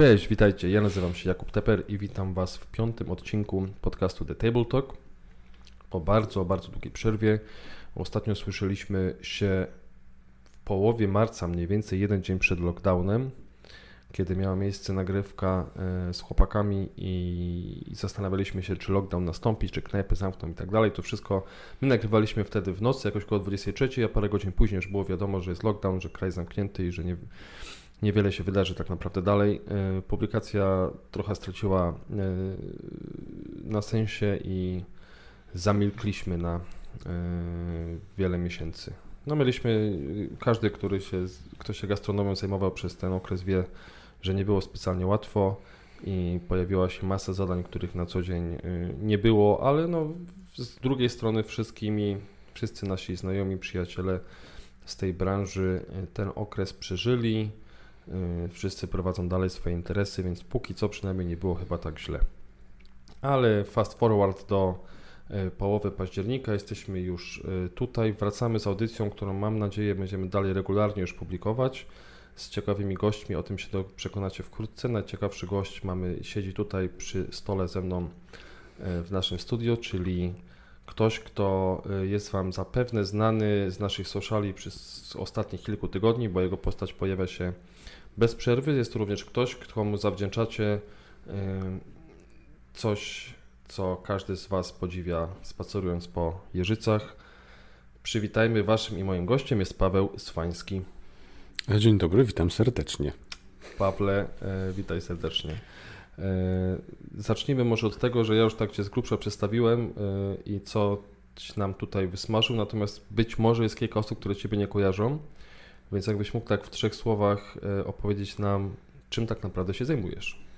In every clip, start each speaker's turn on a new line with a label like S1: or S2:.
S1: Cześć, witajcie. Ja nazywam się Jakub Teper i witam Was w piątym odcinku podcastu The Table Talk. Po bardzo, bardzo długiej przerwie. Ostatnio słyszeliśmy się w połowie marca, mniej więcej jeden dzień przed lockdownem, kiedy miała miejsce nagrywka e, z chłopakami i zastanawialiśmy się, czy lockdown nastąpi, czy knajpy zamkną i tak dalej. To wszystko my nagrywaliśmy wtedy w nocy, jakoś około 23, a parę godzin później już było wiadomo, że jest lockdown, że kraj zamknięty i że nie, niewiele się wydarzy tak naprawdę dalej. E, publikacja trochę straciła e, na sensie i zamilkliśmy na e, wiele miesięcy. No mieliśmy, każdy, który się, kto się gastronomią zajmował przez ten okres wie, że nie było specjalnie łatwo i pojawiła się masa zadań, których na co dzień nie było, ale no, z drugiej strony wszystkimi, wszyscy nasi znajomi, przyjaciele z tej branży ten okres przeżyli, wszyscy prowadzą dalej swoje interesy, więc póki co przynajmniej nie było chyba tak źle. Ale fast forward do y, połowy października jesteśmy już y, tutaj. Wracamy z audycją, którą mam nadzieję będziemy dalej regularnie już publikować z ciekawymi gośćmi. O tym się przekonacie wkrótce. Najciekawszy gość mamy siedzi tutaj przy stole ze mną w naszym studio, czyli ktoś, kto jest Wam zapewne znany z naszych sociali przez ostatnich kilku tygodni, bo jego postać pojawia się bez przerwy. Jest to również ktoś, komu zawdzięczacie coś, co każdy z Was podziwia spacerując po Jeżycach. Przywitajmy Waszym i moim gościem jest Paweł Swański.
S2: Dzień dobry, witam serdecznie.
S1: Pawle, e, witaj serdecznie. E, zacznijmy może od tego, że ja już tak Cię z grubsza przedstawiłem e, i co nam tutaj wysmażył, natomiast być może jest kilka osób, które Ciebie nie kojarzą. Więc jakbyś mógł tak w trzech słowach e, opowiedzieć nam, czym tak naprawdę się zajmujesz?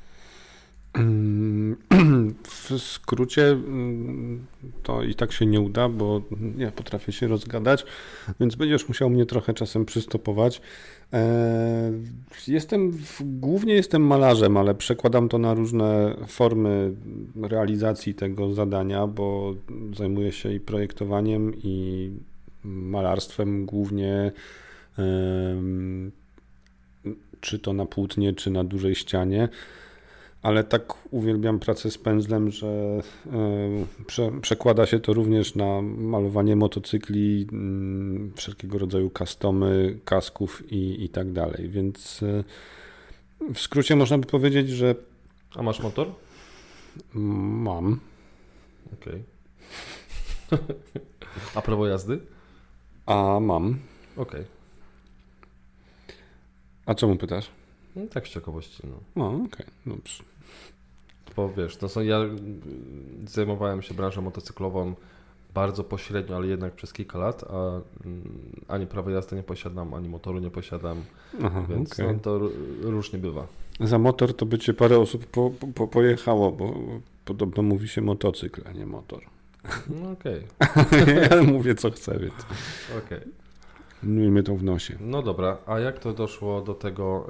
S2: Mm, w skrócie mm, to i tak się nie uda, bo nie potrafię się rozgadać, więc będziesz musiał mnie trochę czasem przystopować. E, jestem, głównie jestem malarzem, ale przekładam to na różne formy realizacji tego zadania, bo zajmuję się i projektowaniem, i malarstwem głównie czy to na płótnie, czy na dużej ścianie. Ale tak uwielbiam pracę z pędzlem, że prze, przekłada się to również na malowanie motocykli, mm, wszelkiego rodzaju customy, kasków i, i tak dalej. Więc e, w skrócie można by powiedzieć, że.
S1: A masz motor?
S2: Mam.
S1: Okej. Okay. A prawo jazdy?
S2: A mam.
S1: Okej. Okay.
S2: A czemu pytasz?
S1: No, tak z ciekawości. No,
S2: no okej, okay. dobrze.
S1: Bo wiesz, no są, ja zajmowałem się branżą motocyklową bardzo pośrednio, ale jednak przez kilka lat, a mm, ani prawa jazdy nie posiadam, ani motoru nie posiadam, Aha, więc okay. no, to różnie bywa.
S2: Za motor to by cię parę osób po, po, pojechało, bo podobno mówi się motocykl, a nie motor.
S1: No okej.
S2: Okay. ja mówię co chcę, więc.
S1: Okej. Okay.
S2: Miejmy to w nosie.
S1: No dobra, a jak to doszło do tego,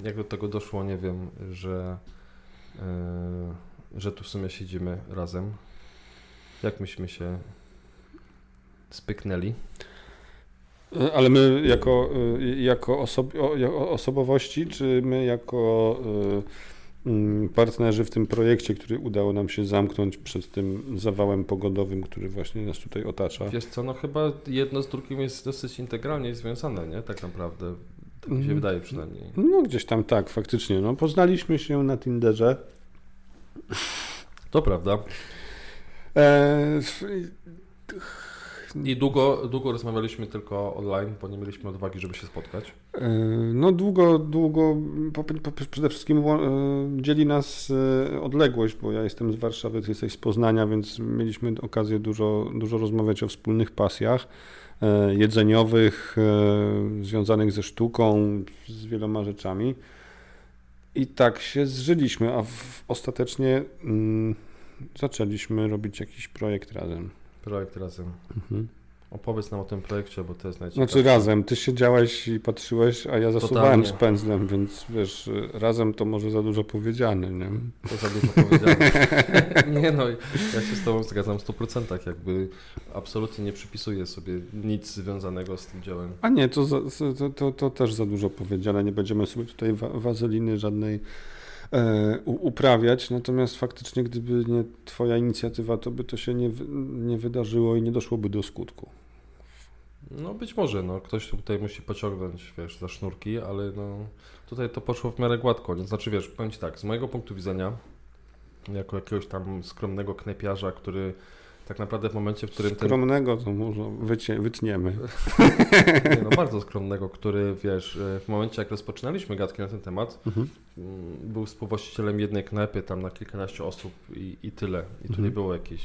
S1: y, jak do tego doszło, nie wiem, że, y, że tu w sumie siedzimy razem? Jak myśmy się spyknęli?
S2: Y, ale my jako, jako osob osobowości, czy my jako partnerzy w tym projekcie, który udało nam się zamknąć przed tym zawałem pogodowym, który właśnie nas tutaj otacza.
S1: Wiesz co, no chyba jedno z drugim jest dosyć integralnie związane, nie? Tak naprawdę. Tak mi się mm. wydaje przynajmniej.
S2: No gdzieś tam tak, faktycznie. No, poznaliśmy się na Tinderze.
S1: To prawda. E, i długo, długo rozmawialiśmy tylko online, bo nie mieliśmy odwagi, żeby się spotkać.
S2: E, no długo, długo, po, po, przede wszystkim e, dzieli nas e, odległość, bo ja jestem z Warszawy, ty jesteś z Poznania, więc mieliśmy okazję dużo, dużo rozmawiać o wspólnych pasjach jedzeniowych, związanych ze sztuką, z wieloma rzeczami. I tak się zżyliśmy, a w, ostatecznie mm, zaczęliśmy robić jakiś projekt razem.
S1: Projekt razem. Mhm. Opowiedz nam o tym projekcie, bo to jest najciekawsze.
S2: Znaczy razem, ty siedziałeś i patrzyłeś, a ja zasuwałem z pędzlem, więc wiesz, razem to może za dużo powiedziane, nie?
S1: To za dużo powiedziane. nie no, ja się z tobą zgadzam w 100%, jakby absolutnie nie przypisuję sobie nic związanego z tym dziełem.
S2: A nie, to, za, to, to, to też za dużo powiedziane, nie będziemy sobie tutaj wa wazeliny żadnej e, uprawiać, natomiast faktycznie gdyby nie twoja inicjatywa, to by to się nie, nie wydarzyło i nie doszłoby do skutku.
S1: No być może, no ktoś tutaj musi pociągnąć, wiesz, za sznurki, ale no tutaj to poszło w miarę gładko. Znaczy, wiesz, powiem Ci tak, z mojego punktu widzenia, jako jakiegoś tam skromnego knepiarza, który tak naprawdę w momencie, w którym...
S2: Skromnego ten... to może wycie, wytniemy.
S1: Nie, no bardzo skromnego, który, wiesz, w momencie jak rozpoczynaliśmy gadki na ten temat, mhm. Mm, był współwłaścicielem jednej knajpy tam na kilkanaście osób i, i tyle. I tu mhm. nie było jakiejś,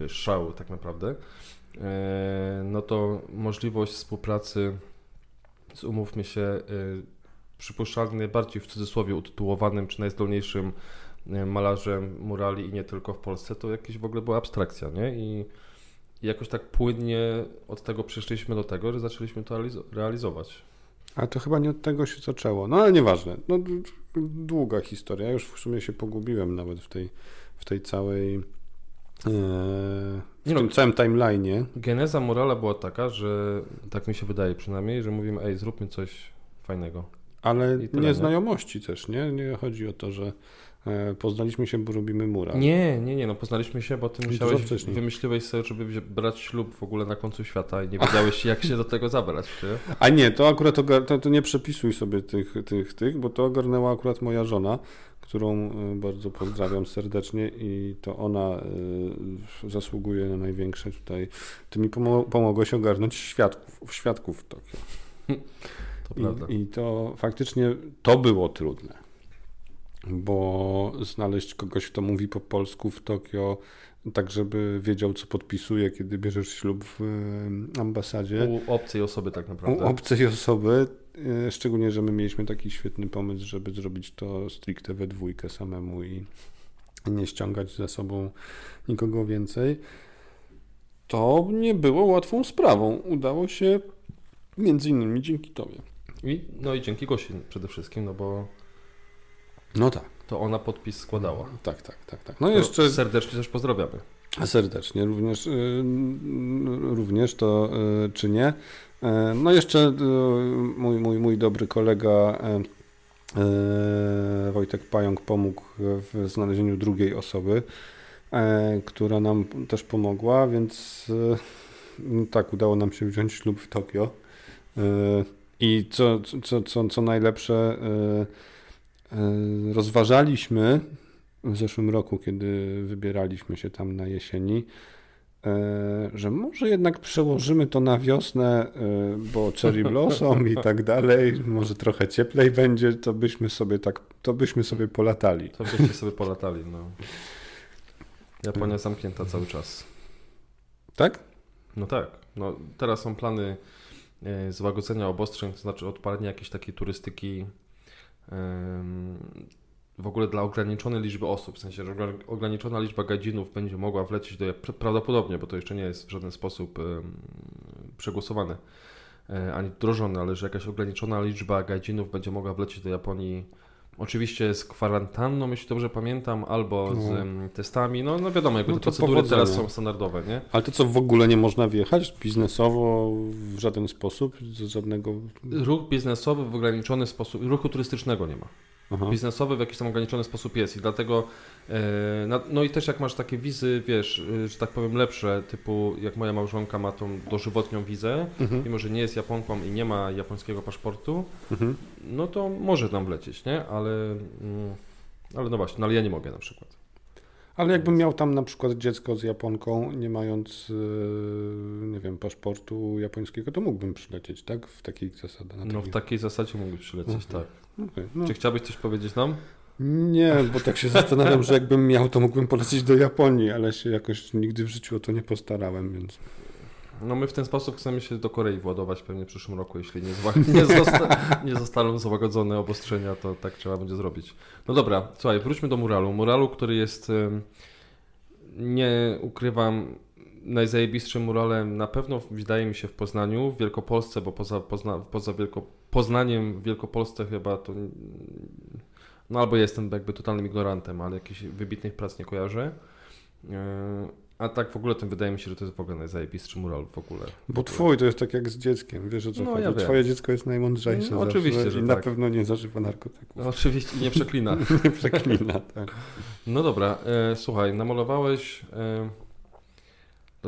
S1: wiesz, szału tak naprawdę. E, no to możliwość współpracy z, umówmy się, e, przypuszczalnie najbardziej w cudzysłowie utytułowanym czy najzdolniejszym e, malarzem murali i nie tylko w Polsce, to jakieś w ogóle była abstrakcja, nie? I, jakoś tak płynnie od tego przeszliśmy do tego, że zaczęliśmy to realizować.
S2: A to chyba nie od tego się zaczęło. No ale nieważne. No, długa historia. Już w sumie się pogubiłem nawet w tej, w tej całej w no, tym całym timeline'ie.
S1: Geneza Morala była taka, że tak mi się wydaje przynajmniej, że mówimy, ej, zróbmy coś fajnego.
S2: Ale nie znajomości też, nie? Nie chodzi o to, że e, poznaliśmy się, bo robimy mural.
S1: Nie, nie, nie, no poznaliśmy się, bo ty musiałeś, wymyśliłeś sobie, żeby brać ślub w ogóle na końcu świata i nie wiedziałeś, jak się do tego zabrać. Nie?
S2: A nie, to akurat to, to nie przepisuj sobie tych, tych, tych, bo to ogarnęła akurat moja żona, którą y, bardzo pozdrawiam serdecznie i to ona y, zasługuje na największe tutaj. Ty mi pomogłeś ogarnąć świadków, świadków w Tokio. To prawda. I, I to faktycznie to było trudne, bo znaleźć kogoś, kto mówi po polsku w Tokio, tak żeby wiedział, co podpisuje, kiedy bierzesz ślub w y, ambasadzie.
S1: U obcej osoby tak naprawdę.
S2: U obcej osoby, E, szczególnie, że my mieliśmy taki świetny pomysł, żeby zrobić to stricte we dwójkę samemu i nie ściągać za sobą nikogo więcej. To nie było łatwą sprawą. Udało się między innymi dzięki Tobie.
S1: I, no i dzięki Gosi przede wszystkim, no bo
S2: no tak.
S1: To ona podpis składała.
S2: Tak, tak, tak. tak. No to jeszcze
S1: serdecznie też pozdrawiamy.
S2: Serdecznie również, y, również to y, czynię. E, no jeszcze mój, mój, mój dobry kolega Wojtek Pająk pomógł w znalezieniu drugiej osoby, która nam też pomogła, więc tak, udało nam się wziąć ślub w Tokio. I co, co, co, co najlepsze, rozważaliśmy w zeszłym roku, kiedy wybieraliśmy się tam na jesieni, E, że może jednak przełożymy to na wiosnę, e, bo cherry blossom i tak dalej, może trochę cieplej będzie, to byśmy sobie tak, to byśmy sobie polatali.
S1: To byście sobie polatali, no. Japonia zamknięta cały czas.
S2: Tak?
S1: No tak. No, teraz są plany e, złagodzenia obostrzeń, to znaczy odpalenia jakiejś takiej turystyki w ogóle dla ograniczonej liczby osób, w sensie, że ograniczona liczba gadzinów będzie mogła wlecieć do, prawdopodobnie, bo to jeszcze nie jest w żaden sposób przegłosowane e, ani wdrożone, ale że jakaś ograniczona liczba gadzinów będzie mogła wlecieć do Japonii Oczywiście z kwarantanną, jeśli dobrze pamiętam, albo z no. testami. No, no wiadomo, jakby no te procedury powodzenia. teraz są standardowe, nie?
S2: Ale to co, w ogóle nie można wjechać biznesowo w żaden sposób? Z żadnego...
S1: Ruch biznesowy w ograniczony sposób, ruchu turystycznego nie ma. Aha. biznesowy w jakiś tam ograniczony sposób jest i dlatego e, no i też jak masz takie wizy, wiesz, e, że tak powiem lepsze, typu jak moja małżonka ma tą dożywotnią wizę, mhm. mimo że nie jest Japonką i nie ma japońskiego paszportu, mhm. no to może tam wlecieć, nie? Ale, mm, ale no właśnie, no ale ja nie mogę na przykład.
S2: Ale jakbym miał tam na przykład dziecko z Japonką, nie mając, e, nie wiem, paszportu japońskiego, to mógłbym przylecieć, tak? W takiej zasadzie.
S1: No w takiej zasadzie mógłbyś przylecieć, okay. tak. Okay, no. Czy chciałbyś coś powiedzieć nam?
S2: Nie, bo tak się zastanawiam, że jakbym miał, to mógłbym polecieć do Japonii, ale się jakoś nigdy w życiu o to nie postarałem, więc...
S1: No my w ten sposób chcemy się do Korei władować pewnie w przyszłym roku, jeśli nie, nie, zosta nie zostaną złagodzone obostrzenia, to tak trzeba będzie zrobić. No dobra, słuchaj, wróćmy do muralu. Muralu, który jest, nie ukrywam, najzajebistszym muralem na pewno wydaje mi się w Poznaniu, w Wielkopolsce, bo poza, Pozna, poza Wielko, Poznaniem w Wielkopolsce chyba to no albo jestem jakby totalnym ignorantem, ale jakichś wybitnych prac nie kojarzę. E, a tak w ogóle to wydaje mi się, że to jest w ogóle najzajebistszy mural w ogóle.
S2: Bo twój to jest tak jak z dzieckiem, wiesz o co no, chodzi. Ja Twoje dziecko jest najmądrzejsze no,
S1: Oczywiście, że
S2: I
S1: tak.
S2: na pewno nie zażywa narkotyków.
S1: No, oczywiście, nie przeklina.
S2: nie przeklina, tak.
S1: No dobra, e, słuchaj, namalowałeś... E,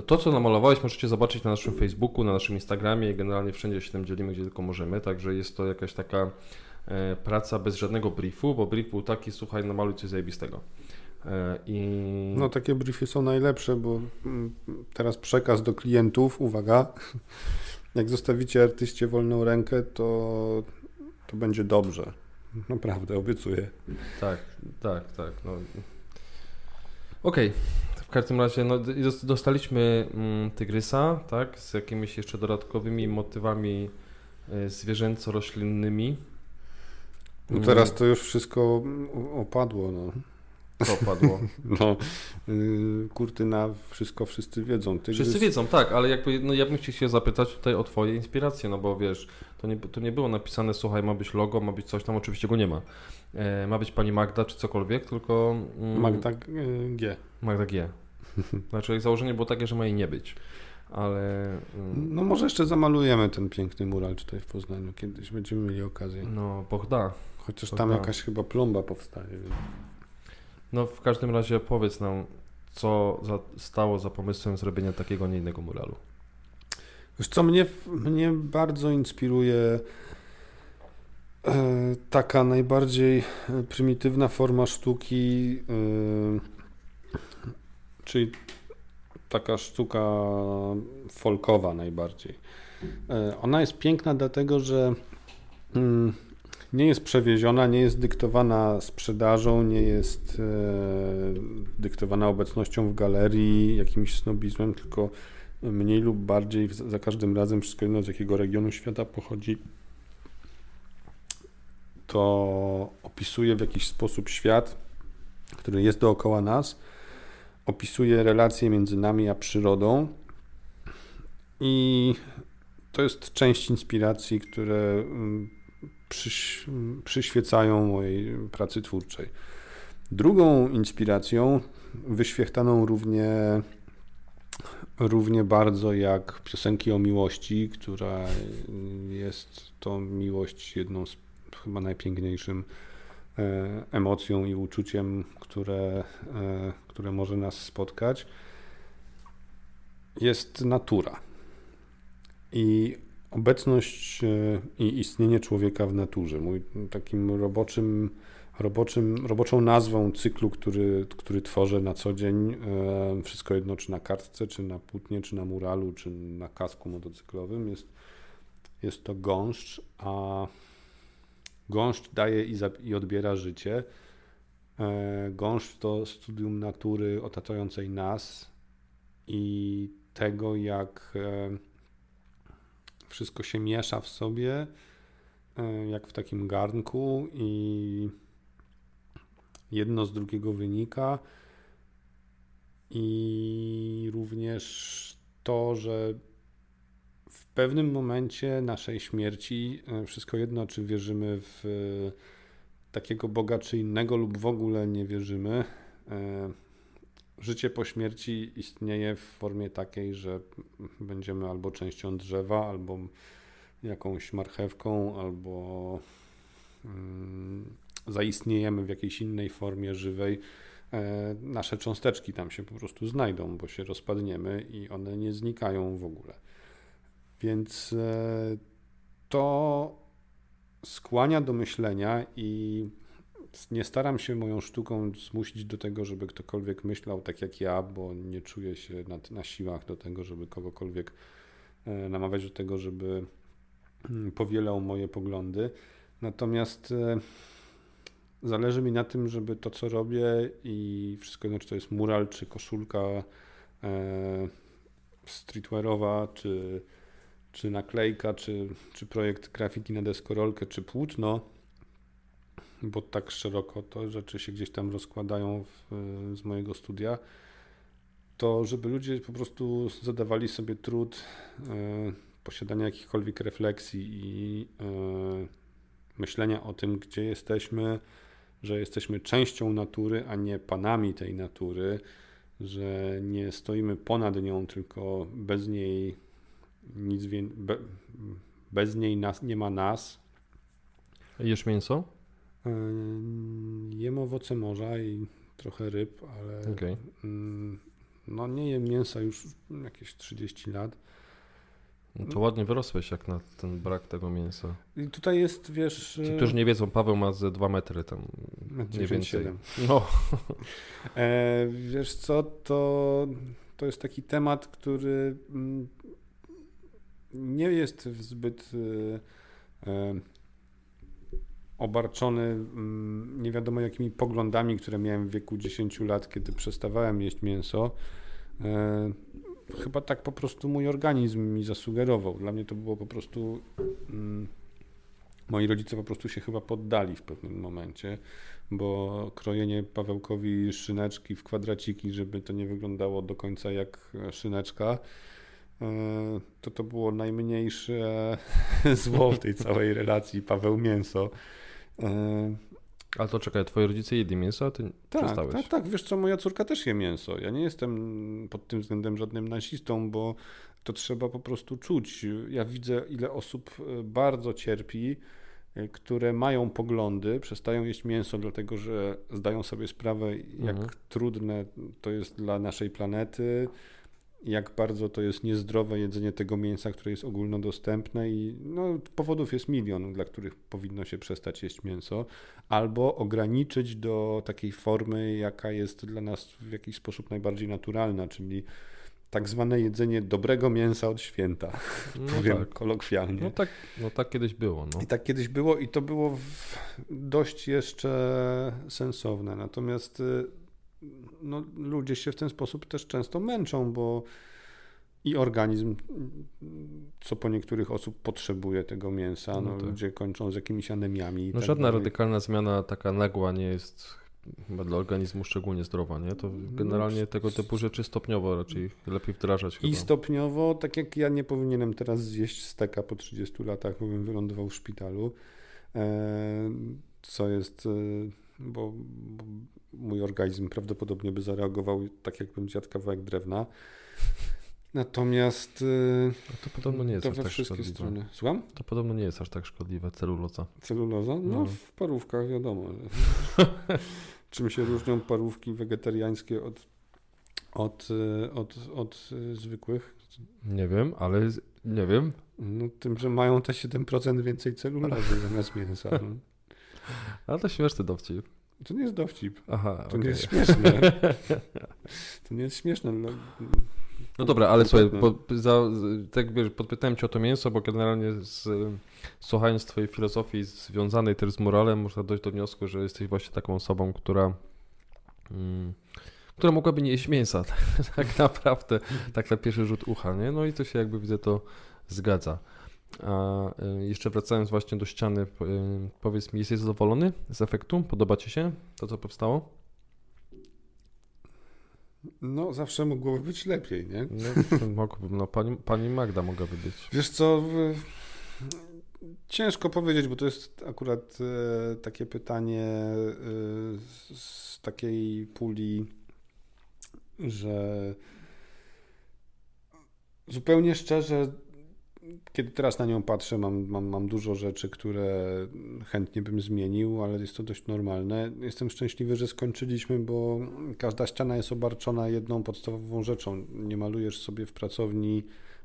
S1: to, co namalowałeś, możecie zobaczyć na naszym Facebooku, na naszym Instagramie i generalnie wszędzie się tym dzielimy, gdzie tylko możemy, także jest to jakaś taka e, praca bez żadnego briefu, bo brief był taki, słuchaj, namaluj coś zajebistego.
S2: E, I... No takie briefy są najlepsze, bo mm, teraz przekaz do klientów, uwaga, jak zostawicie artyście wolną rękę, to, to będzie dobrze. Naprawdę, obiecuję.
S1: Tak, tak, tak. No. Okej, okay. w każdym razie no, dostaliśmy mm, tygrysa, tak, z jakimiś jeszcze dodatkowymi motywami e, zwierzęco-roślinnymi.
S2: No teraz to już wszystko opadło. No.
S1: Co padło?
S2: No, yy, kurtyna, wszystko wszyscy wiedzą.
S1: Tygrys... Wszyscy wiedzą, tak, ale jakby, no ja bym chciał się zapytać tutaj o twoje inspiracje, no bo wiesz, to nie, to nie było napisane, słuchaj, ma być logo, ma być coś tam, oczywiście go nie ma. E, ma być pani Magda czy cokolwiek, tylko...
S2: Mm, Magda G.
S1: Magda G. Znaczy założenie było takie, że ma jej nie być. Ale.
S2: Mm, no może jeszcze zamalujemy ten piękny mural tutaj w Poznaniu. Kiedyś będziemy mieli okazję.
S1: No, pochda.
S2: Chociaż tam jakaś chyba plomba powstaje. Więc...
S1: No w każdym razie powiedz nam, co za, stało za pomysłem zrobienia takiego, nie innego muralu.
S2: Już co mnie, mnie bardzo inspiruje e, taka najbardziej prymitywna forma sztuki, e, czyli taka sztuka folkowa najbardziej. E, ona jest piękna dlatego, że mm, nie jest przewieziona, nie jest dyktowana sprzedażą, nie jest e, dyktowana obecnością w galerii, jakimś snobizmem, tylko mniej lub bardziej za każdym razem, wszystko jedno z jakiego regionu świata pochodzi, to opisuje w jakiś sposób świat, który jest dookoła nas, opisuje relacje między nami a przyrodą i to jest część inspiracji, które mm, przyś, przyświecają mojej pracy twórczej. Drugą inspiracją, wyświechtaną równie, równie bardzo jak piosenki o miłości, która jest to miłość jedną z chyba najpiękniejszym e, emocją i uczuciem, które, e, które może nas spotkać, jest natura. I obecność e, i istnienie człowieka w naturze. Mój takim roboczym, roboczym, roboczą nazwą cyklu, który, który tworzę na co dzień, e, wszystko jedno czy na kartce, czy na płótnie, czy na muralu, czy na kasku motocyklowym, jest, jest to gąszcz, a gąszcz daje i, i odbiera życie. E, gąszcz to studium natury otaczającej nas i tego, jak wszystko się miesza w sobie, e, jak w takim garnku, i jedno z drugiego wynika. I również to, że w pewnym momencie naszej śmierci, e, wszystko jedno, czy wierzymy w takiego Boga, czy innego, lub w ogóle nie wierzymy, e, życie po śmierci istnieje w formie takiej, że będziemy albo częścią drzewa, albo jakąś marchewką, albo mm, zaistniejemy w jakiejś innej formie żywej. E, nasze cząsteczki tam się po prostu znajdą, bo się rozpadniemy i one nie znikają w ogóle. Więc e, to skłania do myślenia i nie staram się moją sztuką zmusić do tego, żeby ktokolwiek myślał tak jak ja, bo nie czuję się na, na siłach do tego, żeby kogokolwiek e, namawiać do tego, żeby mm, powielał moje poglądy. Natomiast e, zależy mi na tym, żeby to, co robię i wszystko jedno, czy to jest mural, czy koszulka e, streetwearowa, czy, czy naklejka, czy, czy projekt grafiki na deskorolkę, czy płótno, bo tak szeroko to rzeczy się gdzieś tam rozkładają w, z mojego studia, to żeby ludzie po prostu zadawali sobie trud e, posiadania jakichkolwiek refleksji i e, myślenia o tym, gdzie jesteśmy, że jesteśmy częścią natury, a nie panami tej natury, że nie stoimy ponad nią, tylko bez niej nic wie, be, bez niej nas, nie ma nas.
S1: Jesz mięso?
S2: E, jem owoce morza i trochę ryb, ale
S1: Okay.
S2: mm, no nie jem mięsa już jakieś 30 lat.
S1: No to ładnie wyrosłeś jak na ten brak tego mięsa.
S2: I tutaj jest, wiesz...
S1: Ci, którzy nie wiedzą, Paweł ma ze 2 metry tam,
S2: metr
S1: nie
S2: 97.
S1: więcej. No,
S2: E, wiesz co, to, to jest taki temat, który mm, nie jest zbyt e, e, obarczony mm, nie wiadomo jakimi poglądami, które miałem w wieku 10 lat, kiedy przestawałem jeść mięso. E, Chyba tak po prostu mój organizm mi zasugerował. Dla mnie to było po prostu. mm, Moi rodzice po prostu się chyba poddali w pewnym momencie, bo krojenie Pawełkowi szyneczki w kwadraciki, żeby to nie wyglądało do końca jak szyneczka, e, to to było najmniejsze zło w tej całej relacji Paweł-mięso. E,
S1: ale to czekaj, twoi rodzice jedli mięso, a ty
S2: tak,
S1: przestałeś.
S2: tak, tak. Wiesz co, moja córka też je mięso. Ja nie jestem pod tym względem żadnym nasistą, bo to trzeba po prostu czuć. Ja widzę, ile osób e, bardzo cierpi, e, które mają poglądy, przestają jeść mięso, dlatego że zdają sobie sprawę, jak
S1: Mhm.
S2: trudne to jest dla naszej planety, jak bardzo to jest niezdrowe jedzenie tego mięsa, które jest ogólnodostępne i no, powodów jest milion, dla których powinno się przestać jeść mięso, albo ograniczyć do takiej formy, jaka jest dla nas w jakiś sposób najbardziej naturalna, czyli tak zwane jedzenie dobrego mięsa od święta,
S1: No
S2: powiem
S1: tak.
S2: kolokwialnie.
S1: No tak, no tak kiedyś było. No.
S2: I tak kiedyś było i to było dość jeszcze sensowne. Natomiast y, no, ludzie się w ten sposób też często męczą, bo i organizm, co po niektórych osób potrzebuje tego mięsa. No,
S1: No tak.
S2: Ludzie kończą z jakimiś anemiami.
S1: No
S2: tak
S1: żadna
S2: dalej.
S1: radykalna zmiana taka nagła nie jest chyba dla organizmu szczególnie zdrowa, nie? To generalnie
S2: No,
S1: tego typu rzeczy stopniowo raczej lepiej wdrażać chyba.
S2: I stopniowo, tak jak ja nie powinienem teraz zjeść steka po 30 latach, bo bym wylądował w szpitalu, e, co jest, e, bo, bo mój organizm prawdopodobnie by zareagował tak, jakbym zjadł kawałek drewna. Natomiast e,
S1: No to podobno nie jest
S2: to
S1: aż
S2: we
S1: tak
S2: wszystkie
S1: szkodliwe.
S2: strony. Słucham?
S1: To podobno nie jest aż tak szkodliwe, celuloza.
S2: Celuloza? No,
S1: No.
S2: w parówkach wiadomo. Czym się różnią parówki wegetariańskie od, od, e, od, od e, zwykłych?
S1: Nie wiem, ale nie wiem.
S2: No, tym, że mają te 7% więcej celulozy zamiast mięsa. No.
S1: Ale to śmieszny dowcip.
S2: To nie jest dowcip.
S1: Aha,
S2: To
S1: okej.
S2: nie jest śmieszne. To nie jest śmieszne. No,
S1: No dobra, ale słuchaj,
S2: Kompletnie.
S1: po, za, tak wiesz, podpytałem cię o to mięso, bo generalnie z, słuchając twojej filozofii związanej też z moralem, można dojść do wniosku, że jesteś właśnie taką osobą, która mm, która mogłaby nie jeść mięsa, tak naprawdę, tak na pierwszy rzut ucha, nie? No i to się jakby widzę, to zgadza. A y, jeszcze wracając właśnie do ściany, y, powiedz mi, jesteś zadowolony z efektu? Podoba ci się to, co powstało?
S2: no zawsze mogłoby być lepiej, nie?
S1: No, mogłoby, no pani, pani Magda mogłaby być.
S2: Wiesz co, ciężko powiedzieć, bo to jest akurat e, takie pytanie e, z, z takiej puli, że zupełnie szczerze, kiedy teraz na nią patrzę, mam, mam, mam dużo rzeczy, które chętnie bym zmienił, ale jest to dość normalne. Jestem szczęśliwy, że skończyliśmy, bo każda ściana jest obarczona jedną podstawową rzeczą. Nie malujesz sobie w pracowni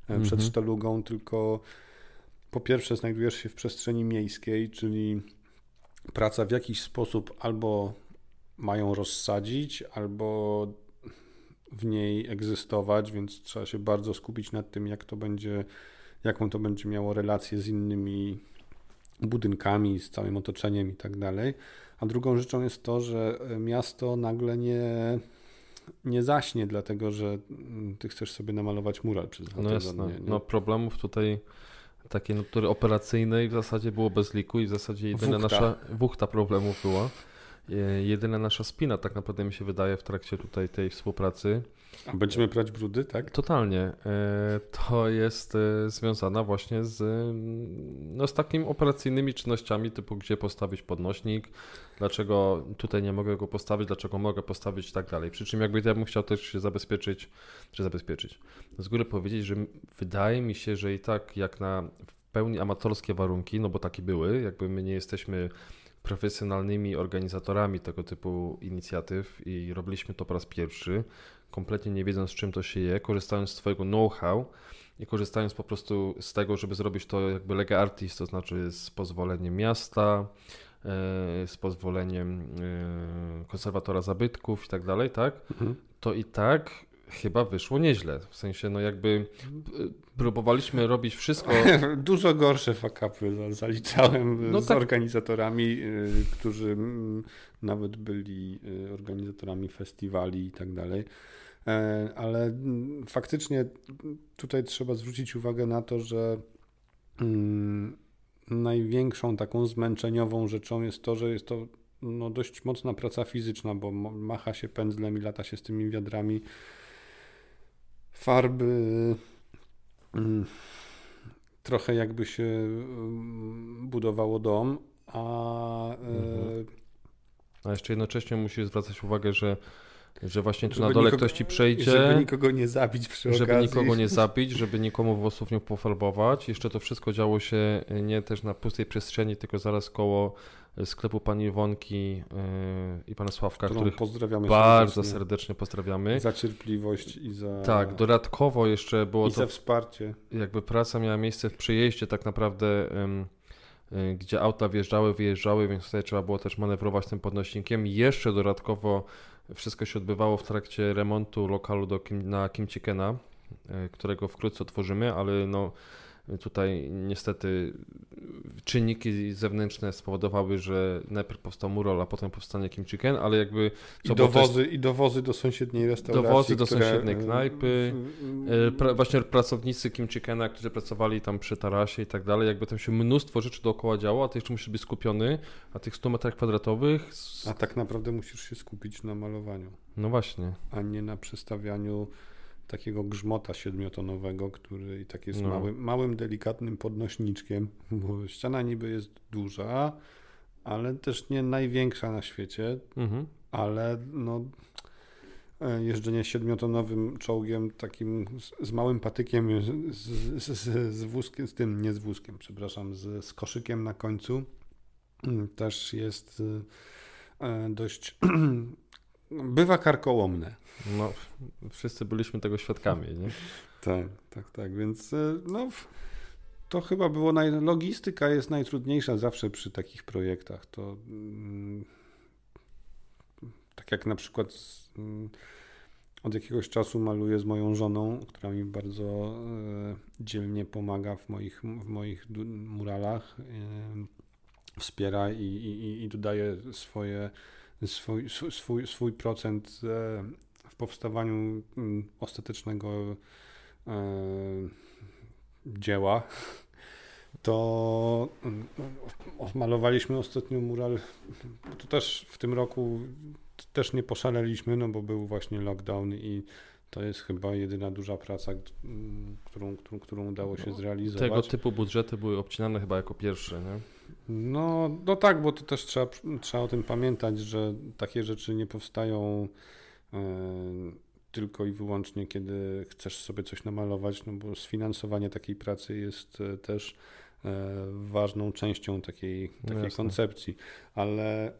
S2: e, przed
S1: Mhm.
S2: sztalugą, tylko po pierwsze znajdujesz się w przestrzeni miejskiej, czyli praca w jakiś sposób albo mają rozsadzić, albo w niej egzystować, więc trzeba się bardzo skupić nad tym, jak to będzie, jaką to będzie miało relację z innymi budynkami, z całym otoczeniem i tak dalej. A drugą rzeczą jest to, że miasto nagle nie, nie zaśnie, dlatego że mm, ty chcesz sobie namalować mural przez dwa
S1: No
S2: tygodnie. nie?
S1: No problemów tutaj takiej natury operacyjnej w zasadzie było bez liku i w zasadzie jedyna
S2: Wuchta.
S1: nasza wuchta problemów była. Jedyna nasza spina, tak naprawdę mi się wydaje, w trakcie tutaj tej współpracy.
S2: A będziemy brać brudy, tak?
S1: Totalnie. To jest związana właśnie z, mm, no, z takimi operacyjnymi czynnościami, typu gdzie postawić podnośnik, dlaczego tutaj nie mogę go postawić, dlaczego mogę postawić i tak dalej. Przy czym jakby ja bym chciał też się zabezpieczyć, czy zabezpieczyć, z góry powiedzieć, że wydaje mi się, że i tak jak na w pełni amatorskie warunki, no bo takie były, jakby my nie jesteśmy profesjonalnymi organizatorami tego typu inicjatyw i robiliśmy to po raz pierwszy, kompletnie nie wiedząc czym to się je, korzystając z Twojego know-how i korzystając po prostu z tego, żeby zrobić to jakby lega artist, to znaczy z pozwoleniem miasta, e, z pozwoleniem e, konserwatora zabytków i tak dalej, tak? Mhm. To i tak chyba wyszło nieźle. W sensie, no jakby próbowaliśmy robić wszystko.
S2: Dużo gorsze fakapy zaliczałem no z tak. organizatorami, y, którzy mm, nawet byli y, organizatorami festiwali i tak dalej. E, ale mm, faktycznie tutaj trzeba zwrócić uwagę na to, że mm, największą taką zmęczeniową rzeczą jest to, że jest to no, dość mocna praca fizyczna, bo macha się pędzlem i lata się z tymi wiadrami farby mm, trochę jakby się mm, budowało dom, a, e, mhm.
S1: a jeszcze jednocześnie musisz zwracać uwagę, że że właśnie tu na dole nikogo, ktoś ci przejdzie.
S2: Żeby nikogo nie zabić przy
S1: Żeby
S2: okazji.
S1: nikogo nie zabić, żeby nikomu włosów nie pofarbować. Jeszcze to wszystko działo się nie też na pustej przestrzeni, tylko zaraz koło sklepu pani Iwonki yy, i pana Sławka, Którą których
S2: pozdrawiamy
S1: bardzo serdecznie. serdecznie pozdrawiamy.
S2: Za cierpliwość i za...
S1: Tak, dodatkowo jeszcze było
S2: I to... za wsparcie.
S1: Jakby praca miała miejsce w przyjeździe tak naprawdę... Yy, gdzie auta wjeżdżały, wyjeżdżały, więc tutaj trzeba było też manewrować tym podnośnikiem. Jeszcze dodatkowo wszystko się odbywało w trakcie remontu lokalu do Kim, na Kimchikena, yy, którego wkrótce otworzymy, ale no Tutaj niestety czynniki zewnętrzne spowodowały, że najpierw powstał mural, a potem powstanie Kim Chicken, ale jakby...
S2: I dowozy, też... I dowozy do sąsiedniej restauracji.
S1: Dowozy do które... sąsiedniej knajpy. E, pra, właśnie pracownicy Kim Chickena, którzy pracowali tam przy tarasie i tak dalej, jakby tam się mnóstwo rzeczy dookoła działo, a ty jeszcze musisz być skupiony na tych 100 metrach kwadratowych.
S2: A tak naprawdę musisz się skupić na malowaniu.
S1: No właśnie.
S2: A nie na przestawianiu takiego grzmota siedmiotonowego, który i tak jest no. małym, małym, delikatnym podnośniczkiem, bo ściana niby jest duża, ale też nie największa na świecie, mhm. ale no e, jeżdżenie siedmiotonowym czołgiem takim z, z małym patykiem, z, z, z, wózkiem, z tym, nie z wózkiem, przepraszam, z, z koszykiem na końcu mm, też jest e, dość bywa karkołomne.
S1: No, wszyscy byliśmy tego świadkami, nie?
S2: Tak, tak, tak, więc e, no, to chyba było, naj... logistyka jest najtrudniejsza zawsze przy takich projektach, to mm, tak jak na przykład mm, od jakiegoś czasu maluję z moją żoną, która mi bardzo e, dzielnie pomaga w moich, w moich muralach, e, wspiera i, i, i dodaje swoje swój, swój, swój procent e, w powstawaniu mm, ostatecznego e, dzieła, to mm, malowaliśmy ostatnio mural. To też w tym roku też nie poszaleliśmy, no bo był właśnie lockdown i to jest chyba jedyna duża praca, którą, którą, którą udało się no, zrealizować.
S1: Tego typu budżety były obcinane chyba jako pierwsze, nie?
S2: No, no tak, bo to też trzeba, trzeba o tym pamiętać, że takie rzeczy nie powstają e, tylko i wyłącznie, kiedy chcesz sobie coś namalować, no bo sfinansowanie takiej pracy jest e, też e, ważną częścią takiej, takiej no koncepcji. Ale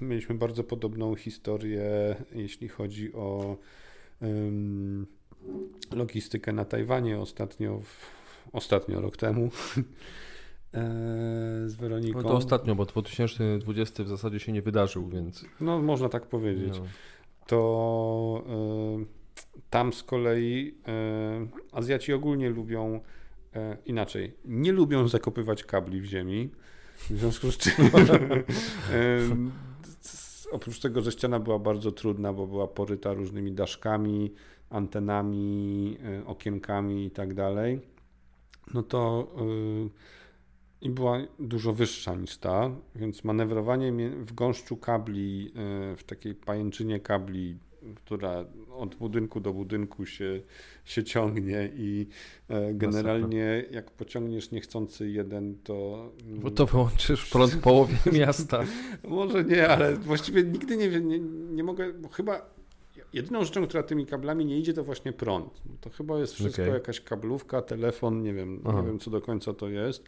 S2: mieliśmy bardzo podobną historię, jeśli chodzi o logistykę na Tajwanie ostatnio, ostatnio rok temu z Weroniką.
S1: No to ostatnio, bo 2020 w zasadzie się nie wydarzył, więc.
S2: No, można tak powiedzieć. No. To y, tam z kolei y, Azjaci ogólnie lubią y, inaczej. Nie lubią zakopywać kabli w ziemi. W związku z czym oprócz tego, że ściana była bardzo trudna, bo była poryta różnymi daszkami, antenami, e, okienkami i tak dalej, no to i była dużo wyższa niż ta, więc manewrowanie w gąszczu kabli, e, w takiej pajęczynie kabli, która od budynku do budynku się, się ciągnie i e, generalnie jak pociągniesz niechcący jeden, to...
S1: Bo to wyłączysz prąd połowie miasta.
S2: Może nie, ale właściwie nigdy nie, nie, nie mogę, bo chyba jedyną rzeczą, która tymi kablami nie idzie, to właśnie prąd. To chyba jest wszystko okay. jakaś kablówka, telefon, nie wiem, nie wiem co do końca to jest.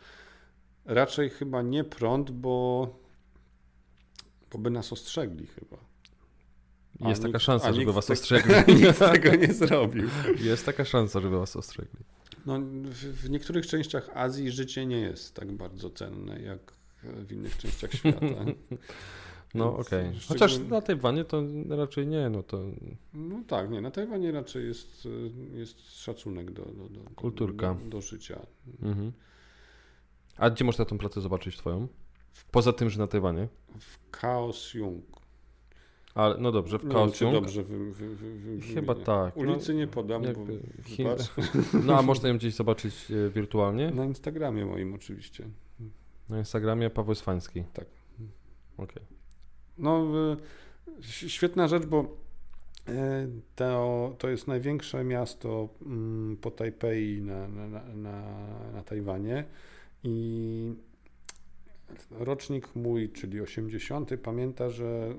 S2: Raczej chyba nie prąd, bo, bo by nas ostrzegli chyba.
S1: Jest taka szansa, żeby was ostrzegli.
S2: Nikt tego nie zrobił.
S1: Jest taka szansa, żeby was ostrzegli.
S2: No, w, w, niektórych częściach Azji życie nie jest tak bardzo cenne, jak w innych częściach świata.
S1: No okej. Okay. Chociaż na Tajwanie to raczej nie, no to...
S2: No tak, nie, na Tajwanie raczej jest, jest szacunek do, do, do,
S1: Kulturka.
S2: do, do życia.
S1: Mhm. A gdzie można tę pracę zobaczyć twoją? Poza tym, że na Tajwanie?
S2: W Chaos Jung.
S1: Ale, no dobrze, w Chaos Jung.
S2: dobrze wy, wy, wy,
S1: Chyba tak.
S2: Ulicy no, nie podam, bo Chin...
S1: No a można ją gdzieś zobaczyć e, wirtualnie?
S2: Na Instagramie moim oczywiście.
S1: Na Instagramie Paweł Swański.
S2: Tak.
S1: Okej. Okay.
S2: No, świetna rzecz, bo e, to, to jest największe miasto mm, po Tajpei na, na, na, na Tajwanie i rocznik mój, czyli 80, pamięta, że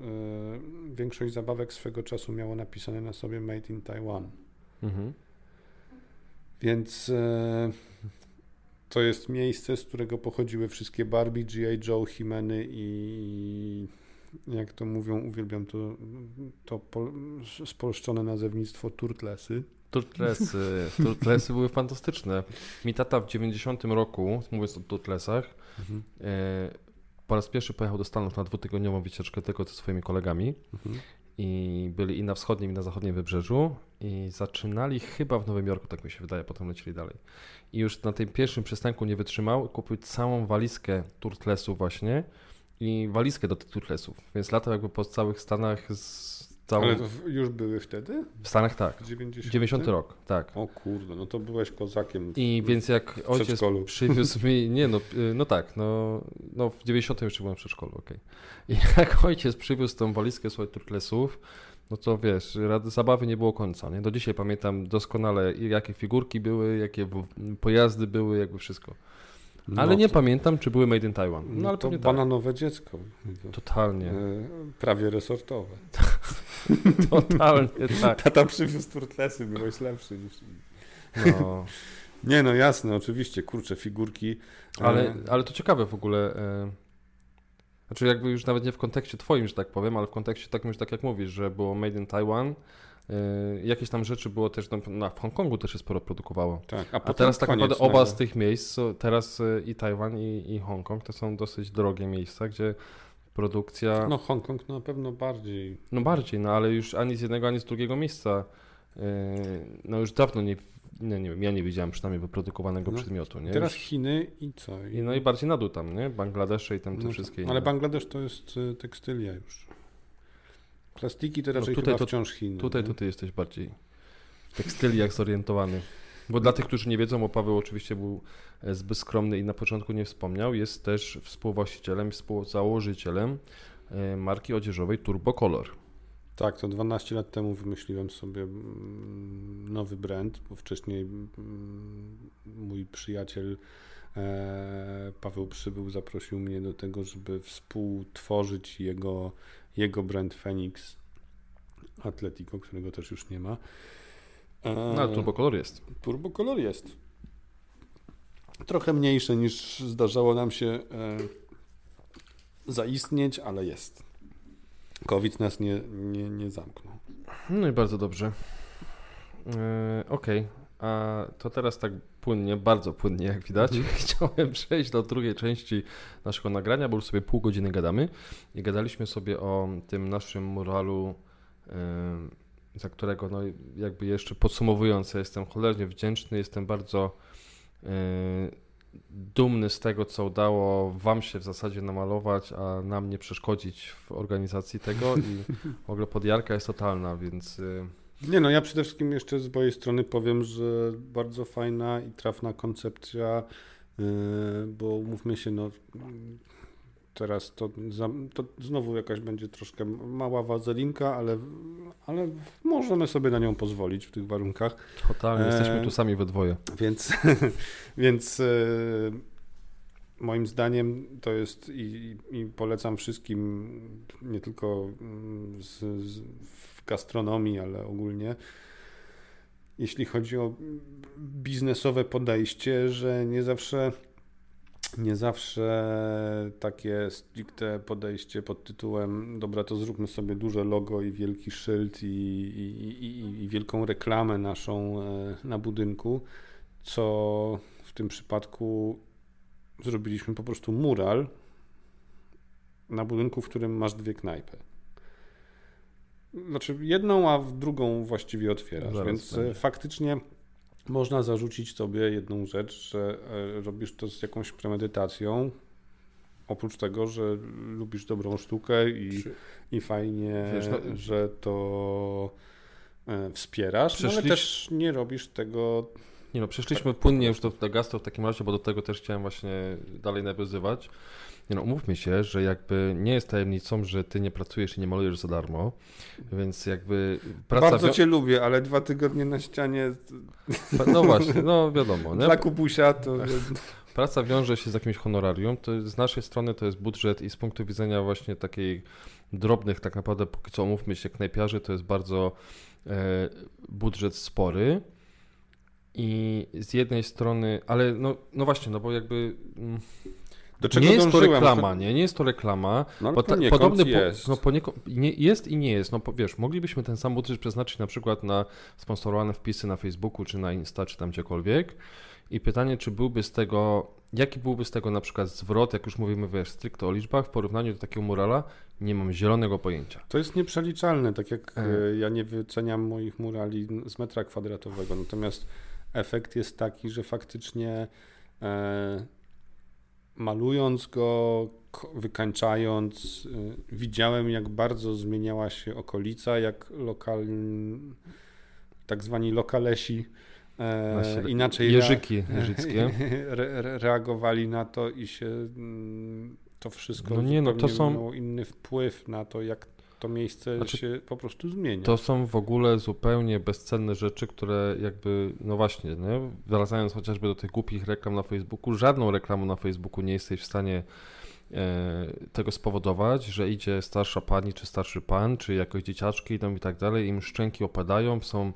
S2: y, większość zabawek swego czasu miało napisane na sobie Made in Taiwan. Mhm. Więc y, to jest miejsce, z którego pochodziły wszystkie Barbie, G.I. Joe, Himeny i jak to mówią, uwielbiam to, to pol, spolszczone nazewnictwo Turtlesy.
S1: Turtlesy. Turtlesy były fantastyczne. Mi tata w 90 roku, mówiąc o Turtlesach, mhm. e, po raz pierwszy pojechał do Stanów na dwutygodniową wycieczkę tylko ze swoimi kolegami. Mhm. I byli i na wschodnim, i na zachodnim wybrzeżu. I zaczynali chyba w Nowym Jorku, tak mi się wydaje, potem lecieli dalej. I już na tym pierwszym przystanku nie wytrzymał, kupił całą walizkę Turtlesów właśnie i walizkę do tych turtlesów. Więc latał jakby po całych Stanach z
S2: całą... Ale to już były wtedy?
S1: W Stanach tak.
S2: 90,
S1: 90 rok, tak.
S2: O kurde, no to byłeś kozakiem.
S1: W, I więc jak ojciec przywiózł mi, nie no, y, no tak, no, no w 90 jeszcze byłem w przedszkolu, okej. Okay. I jak ojciec przywiózł tą walizkę swoich turtlesów, no to wiesz, rady zabawy nie było końca, nie? Do dzisiaj pamiętam doskonale, jakie figurki były, jakie pojazdy były, jakby wszystko. Ale no nie to... pamiętam, czy były Made in Taiwan.
S2: No, no ale to tak. bananowe tak. dziecko.
S1: Totalnie. E,
S2: prawie resortowe.
S1: Totalnie, tak.
S2: Tata przywiózł turtlesy, byłeś lepszy niż... No. Nie, no jasne, oczywiście, kurczę, figurki.
S1: Ale, e, ale to ciekawe w ogóle. E... Znaczy jakby już nawet nie w kontekście twoim, że tak powiem, ale w kontekście takim już tak jak mówisz, że było Made in Taiwan, jakieś tam rzeczy było też, no, w Hongkongu też się sporo produkowało.
S2: Tak,
S1: a, a teraz tak naprawdę oba z tych miejsc, teraz y, i Tajwan i, i Hongkong, to są dosyć drogie miejsca, gdzie produkcja...
S2: No Hongkong na pewno bardziej.
S1: No bardziej, no ale już ani z jednego, ani z drugiego miejsca y, no już dawno nie, nie, nie wiem, ja nie widziałem przynajmniej wyprodukowanego no, przedmiotu. Nie?
S2: Teraz Chiny i co?
S1: I, no i bardziej na dół tam, nie? Bangladesze i tam te no, wszystkie
S2: Ale Bangladesz to jest tekstylia już. Plastiki to raczej no tutaj, to, wciąż Chiny.
S1: Tutaj, tutaj jesteś bardziej w tekstyliach zorientowany. Bo dla tych, którzy nie wiedzą, bo Paweł oczywiście był e, zbyt skromny i na początku nie wspomniał, jest też współwłaścicielem, współzałożycielem e, marki odzieżowej Turbo Color.
S2: Tak, to 12 lat temu wymyśliłem sobie mm, nowy brand, bo wcześniej mm, mój przyjaciel e, Paweł Przybył zaprosił mnie do tego, żeby współtworzyć jego jego brand Phoenix Atletico, którego też już nie ma.
S1: No, ale turbokolor jest.
S2: Turbokolor jest. Trochę mniejsze niż zdarzało nam się e, zaistnieć, ale jest. COVID nas nie, nie, nie zamknął.
S1: No i bardzo dobrze. E, Okej, okay. a to teraz tak płynnie, bardzo płynnie jak widać, mhm. chciałem przejść do drugiej części naszego nagrania, bo już sobie pół godziny gadamy. I gadaliśmy sobie o tym naszym muralu, za którego no jakby jeszcze podsumowując, ja jestem cholernie wdzięczny, jestem bardzo dumny z tego, co udało Wam się w zasadzie namalować, a nam nie przeszkodzić w organizacji tego. I w ogóle podjarka jest totalna, więc
S2: nie no, ja przede wszystkim jeszcze z mojej strony powiem, że bardzo fajna i trafna koncepcja bo umówmy się, no teraz to, to znowu jakaś będzie troszkę mała wazelinka, ale, ale możemy sobie na nią pozwolić w tych warunkach.
S1: Totalnie, jesteśmy tu sami we dwoje.
S2: Więc, więc e, moim zdaniem to jest i, i polecam wszystkim, nie tylko mm, z, z, gastronomii, ale ogólnie, jeśli chodzi o biznesowe podejście, że nie zawsze nie zawsze takie stricte podejście pod tytułem dobra, to zróbmy sobie duże logo i wielki szyld i, i, i, i wielką reklamę naszą e, na budynku, co w tym przypadku zrobiliśmy po prostu mural na budynku, w którym masz dwie knajpy. Znaczy jedną, a w drugą właściwie otwierasz, Zaraz więc będzie. faktycznie można zarzucić sobie jedną rzecz, że e, robisz to z jakąś premedytacją. Oprócz tego, że lubisz dobrą sztukę i, i fajnie, Wiesz, no, że to e, wspierasz, no, ale też nie robisz tego.
S1: Nie no, przeszliśmy tak, płynnie już do, do gastro w takim razie, bo do tego też chciałem właśnie dalej nawiązywać. Nie no, umówmy się, że jakby nie jest tajemnicą, że ty nie pracujesz i nie malujesz za darmo, więc jakby
S2: praca... Bardzo cię lubię, ale dwa tygodnie na ścianie...
S1: No właśnie, no wiadomo. Nie?
S2: Dla Kubusia to...
S1: Praca wiąże się z jakimś honorarium, to z naszej strony to jest budżet i z punktu widzenia właśnie takiej drobnych, tak naprawdę póki co umówmy się, knajpiarzy, to jest bardzo e, budżet spory. I z jednej strony, ale no, no właśnie, no bo jakby... Mm, do czego nie jest to reklama, nie? Nie jest to reklama.
S2: No, ale ta, podobny jest.
S1: no, poniekąd, nie, jest i nie jest. No wiesz, moglibyśmy ten sam budżet przeznaczyć na przykład na sponsorowane wpisy na Facebooku, czy na Insta, czy tam gdziekolwiek. I pytanie, czy byłby z tego, jaki byłby z tego na przykład zwrot, jak już mówimy, wiesz, stricte o liczbach, w porównaniu do takiego murala, nie mam zielonego pojęcia.
S2: To jest nieprzeliczalne, tak jak e. ja nie wyceniam moich murali z metra kwadratowego, natomiast efekt jest taki, że faktycznie e, malując go, wykańczając, y, widziałem, jak bardzo zmieniała się okolica, jak lokal, tak zwani lokalesi e, inaczej
S1: jeżyki.
S2: Re, re, reagowali na to i się mm, to wszystko no nie, no, to są... miało inny wpływ na to, jak to miejsce znaczy, się po prostu zmienia.
S1: To są w ogóle zupełnie bezcenne rzeczy, które jakby, no właśnie, nie? wracając chociażby do tych głupich reklam na Facebooku, żadną reklamą na Facebooku nie jesteś w stanie e, tego spowodować, że idzie starsza pani, czy starszy pan, czy jakoś dzieciaczki idą i tak dalej, im szczęki opadają, są,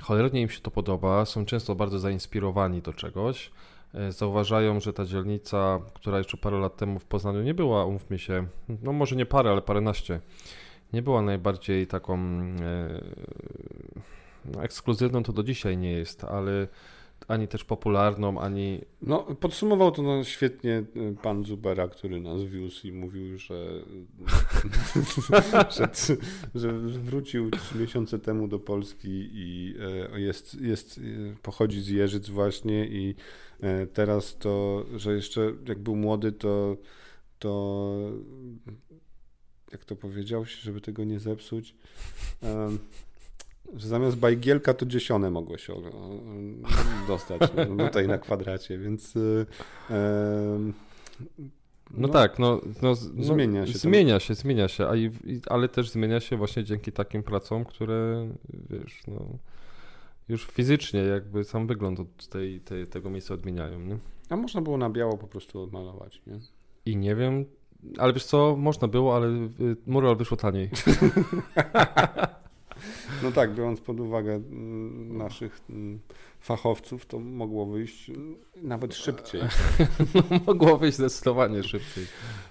S1: cholernie im się to podoba, są często bardzo zainspirowani do czegoś, e, zauważają, że ta dzielnica, która jeszcze parę lat temu w Poznaniu nie była, umówmy się, no może nie parę, ale paręnaście, nie była najbardziej taką e, no, ekskluzywną, to do dzisiaj nie jest, ale ani też popularną, ani...
S2: No, podsumował to no, świetnie e, pan Zubera, który nas wiózł i mówił, że, że, że, wrócił trzy miesiące temu do Polski i e, jest, jest, pochodzi z Jeżyc właśnie i teraz to, że jeszcze jak był młody, to to jak to powiedział, żeby tego nie zepsuć, że zamiast bajgielka to dziesione mogło się dostać no, tutaj na kwadracie, więc no,
S1: no, tak, no, no, no zmienia się. Zmienia się, zmienia się, a i, ale też zmienia się właśnie dzięki takim pracom, które wiesz, no, już fizycznie jakby sam wygląd tej, tej, tego miejsca odmieniają. Nie?
S2: A można było na biało po prostu odmalować, nie?
S1: I nie wiem, ale wiesz co, można było, ale y, mural wyszło taniej.
S2: No tak, biorąc pod uwagę mm, naszych mm, fachowców, to mogło wyjść nawet szybciej.
S1: No, mogło wyjść zdecydowanie szybciej.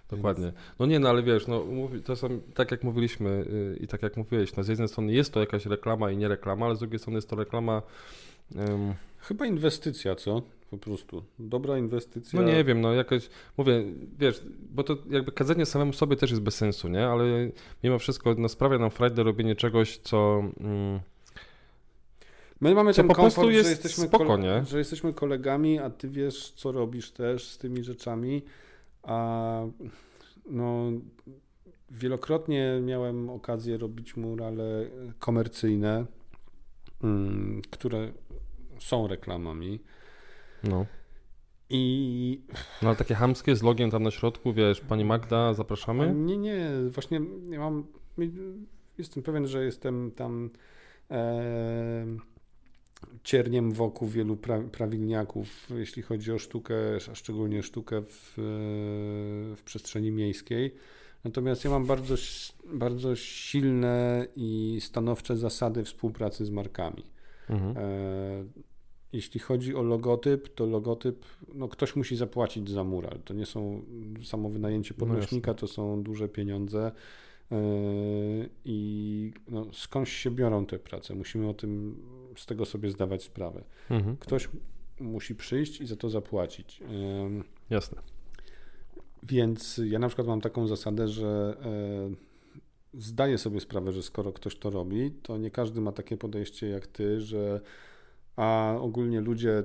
S1: Dokładnie. No nie, no ale wiesz, no, to są, tak jak mówiliśmy y, i tak jak mówiłeś, no z jednej strony jest to jakaś reklama i nie reklama, ale z drugiej strony jest to reklama.
S2: Um... Chyba inwestycja, co? po prostu. Dobra inwestycja.
S1: No nie wiem, no jakoś, mówię, wiesz, bo to jakby kadzenie samemu sobie też jest bez sensu, nie? Ale mimo wszystko no, sprawia nam frajdę robienie czegoś, co... Mm,
S2: My mamy ten po komfort, jest że jesteśmy, spoko, nie? że jesteśmy kolegami, a ty wiesz, co robisz też z tymi rzeczami, a no wielokrotnie miałem okazję robić murale komercyjne, mm, które są reklamami. No. I
S1: No ale takie hamskie z logiem tam na środku, wiesz, pani Magda, zapraszamy?
S2: nie, nie, właśnie ja mam, jestem pewien, że jestem tam e, cierniem wokół wielu pra, prawilniaków, jeśli chodzi o sztukę, a szczególnie sztukę w, w przestrzeni miejskiej. Natomiast ja mam bardzo, bardzo silne i stanowcze zasady współpracy z markami.
S1: Mhm.
S2: E, jeśli chodzi o logotyp, to logotyp, no ktoś musi zapłacić za mural. To nie są samo wynajęcie
S1: No
S2: podnośnika, to są duże pieniądze. E, I no, skądś się biorą te prace? Musimy o tym z tego sobie zdawać sprawę.
S1: Mhm.
S2: Ktoś musi przyjść i za to zapłacić. Em,
S1: Jasne.
S2: Więc ja na przykład mam taką zasadę, że e, zdaję sobie sprawę, że skoro ktoś to robi, to nie każdy ma takie podejście jak ty, że a ogólnie ludzie,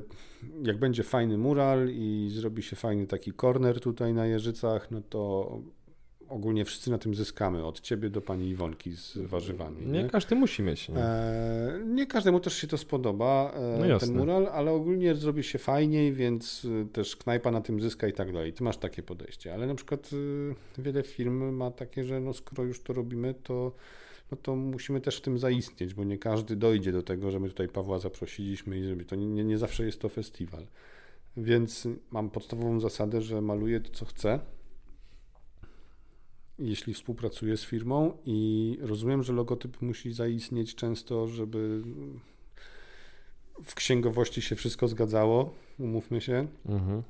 S2: jak będzie fajny mural i zrobi się fajny taki corner tutaj na Jeżycach, no to ogólnie wszyscy na tym zyskamy, od ciebie do pani Iwonki z warzywami.
S1: Nie,
S2: nie?
S1: każdy musi mieć. Nie?
S2: E, nie każdemu też się to spodoba, e,
S1: No
S2: ten mural, ale ogólnie zrobi się fajniej, więc e, też knajpa na tym zyska i tak dalej. Ty masz takie podejście, ale na przykład e, wiele firm ma takie, że no skoro już to robimy, to, no to musimy też w tym zaistnieć, bo nie każdy dojdzie do tego, że my tutaj Pawła zaprosiliśmy i zrobi. To nie, nie, nie zawsze jest to festiwal. Więc mam podstawową zasadę, że maluję to, co chcę. Jeśli współpracuję z firmą i rozumiem, że logotyp musi zaistnieć często, żeby w księgowości się wszystko zgadzało, umówmy się,
S1: Mhm.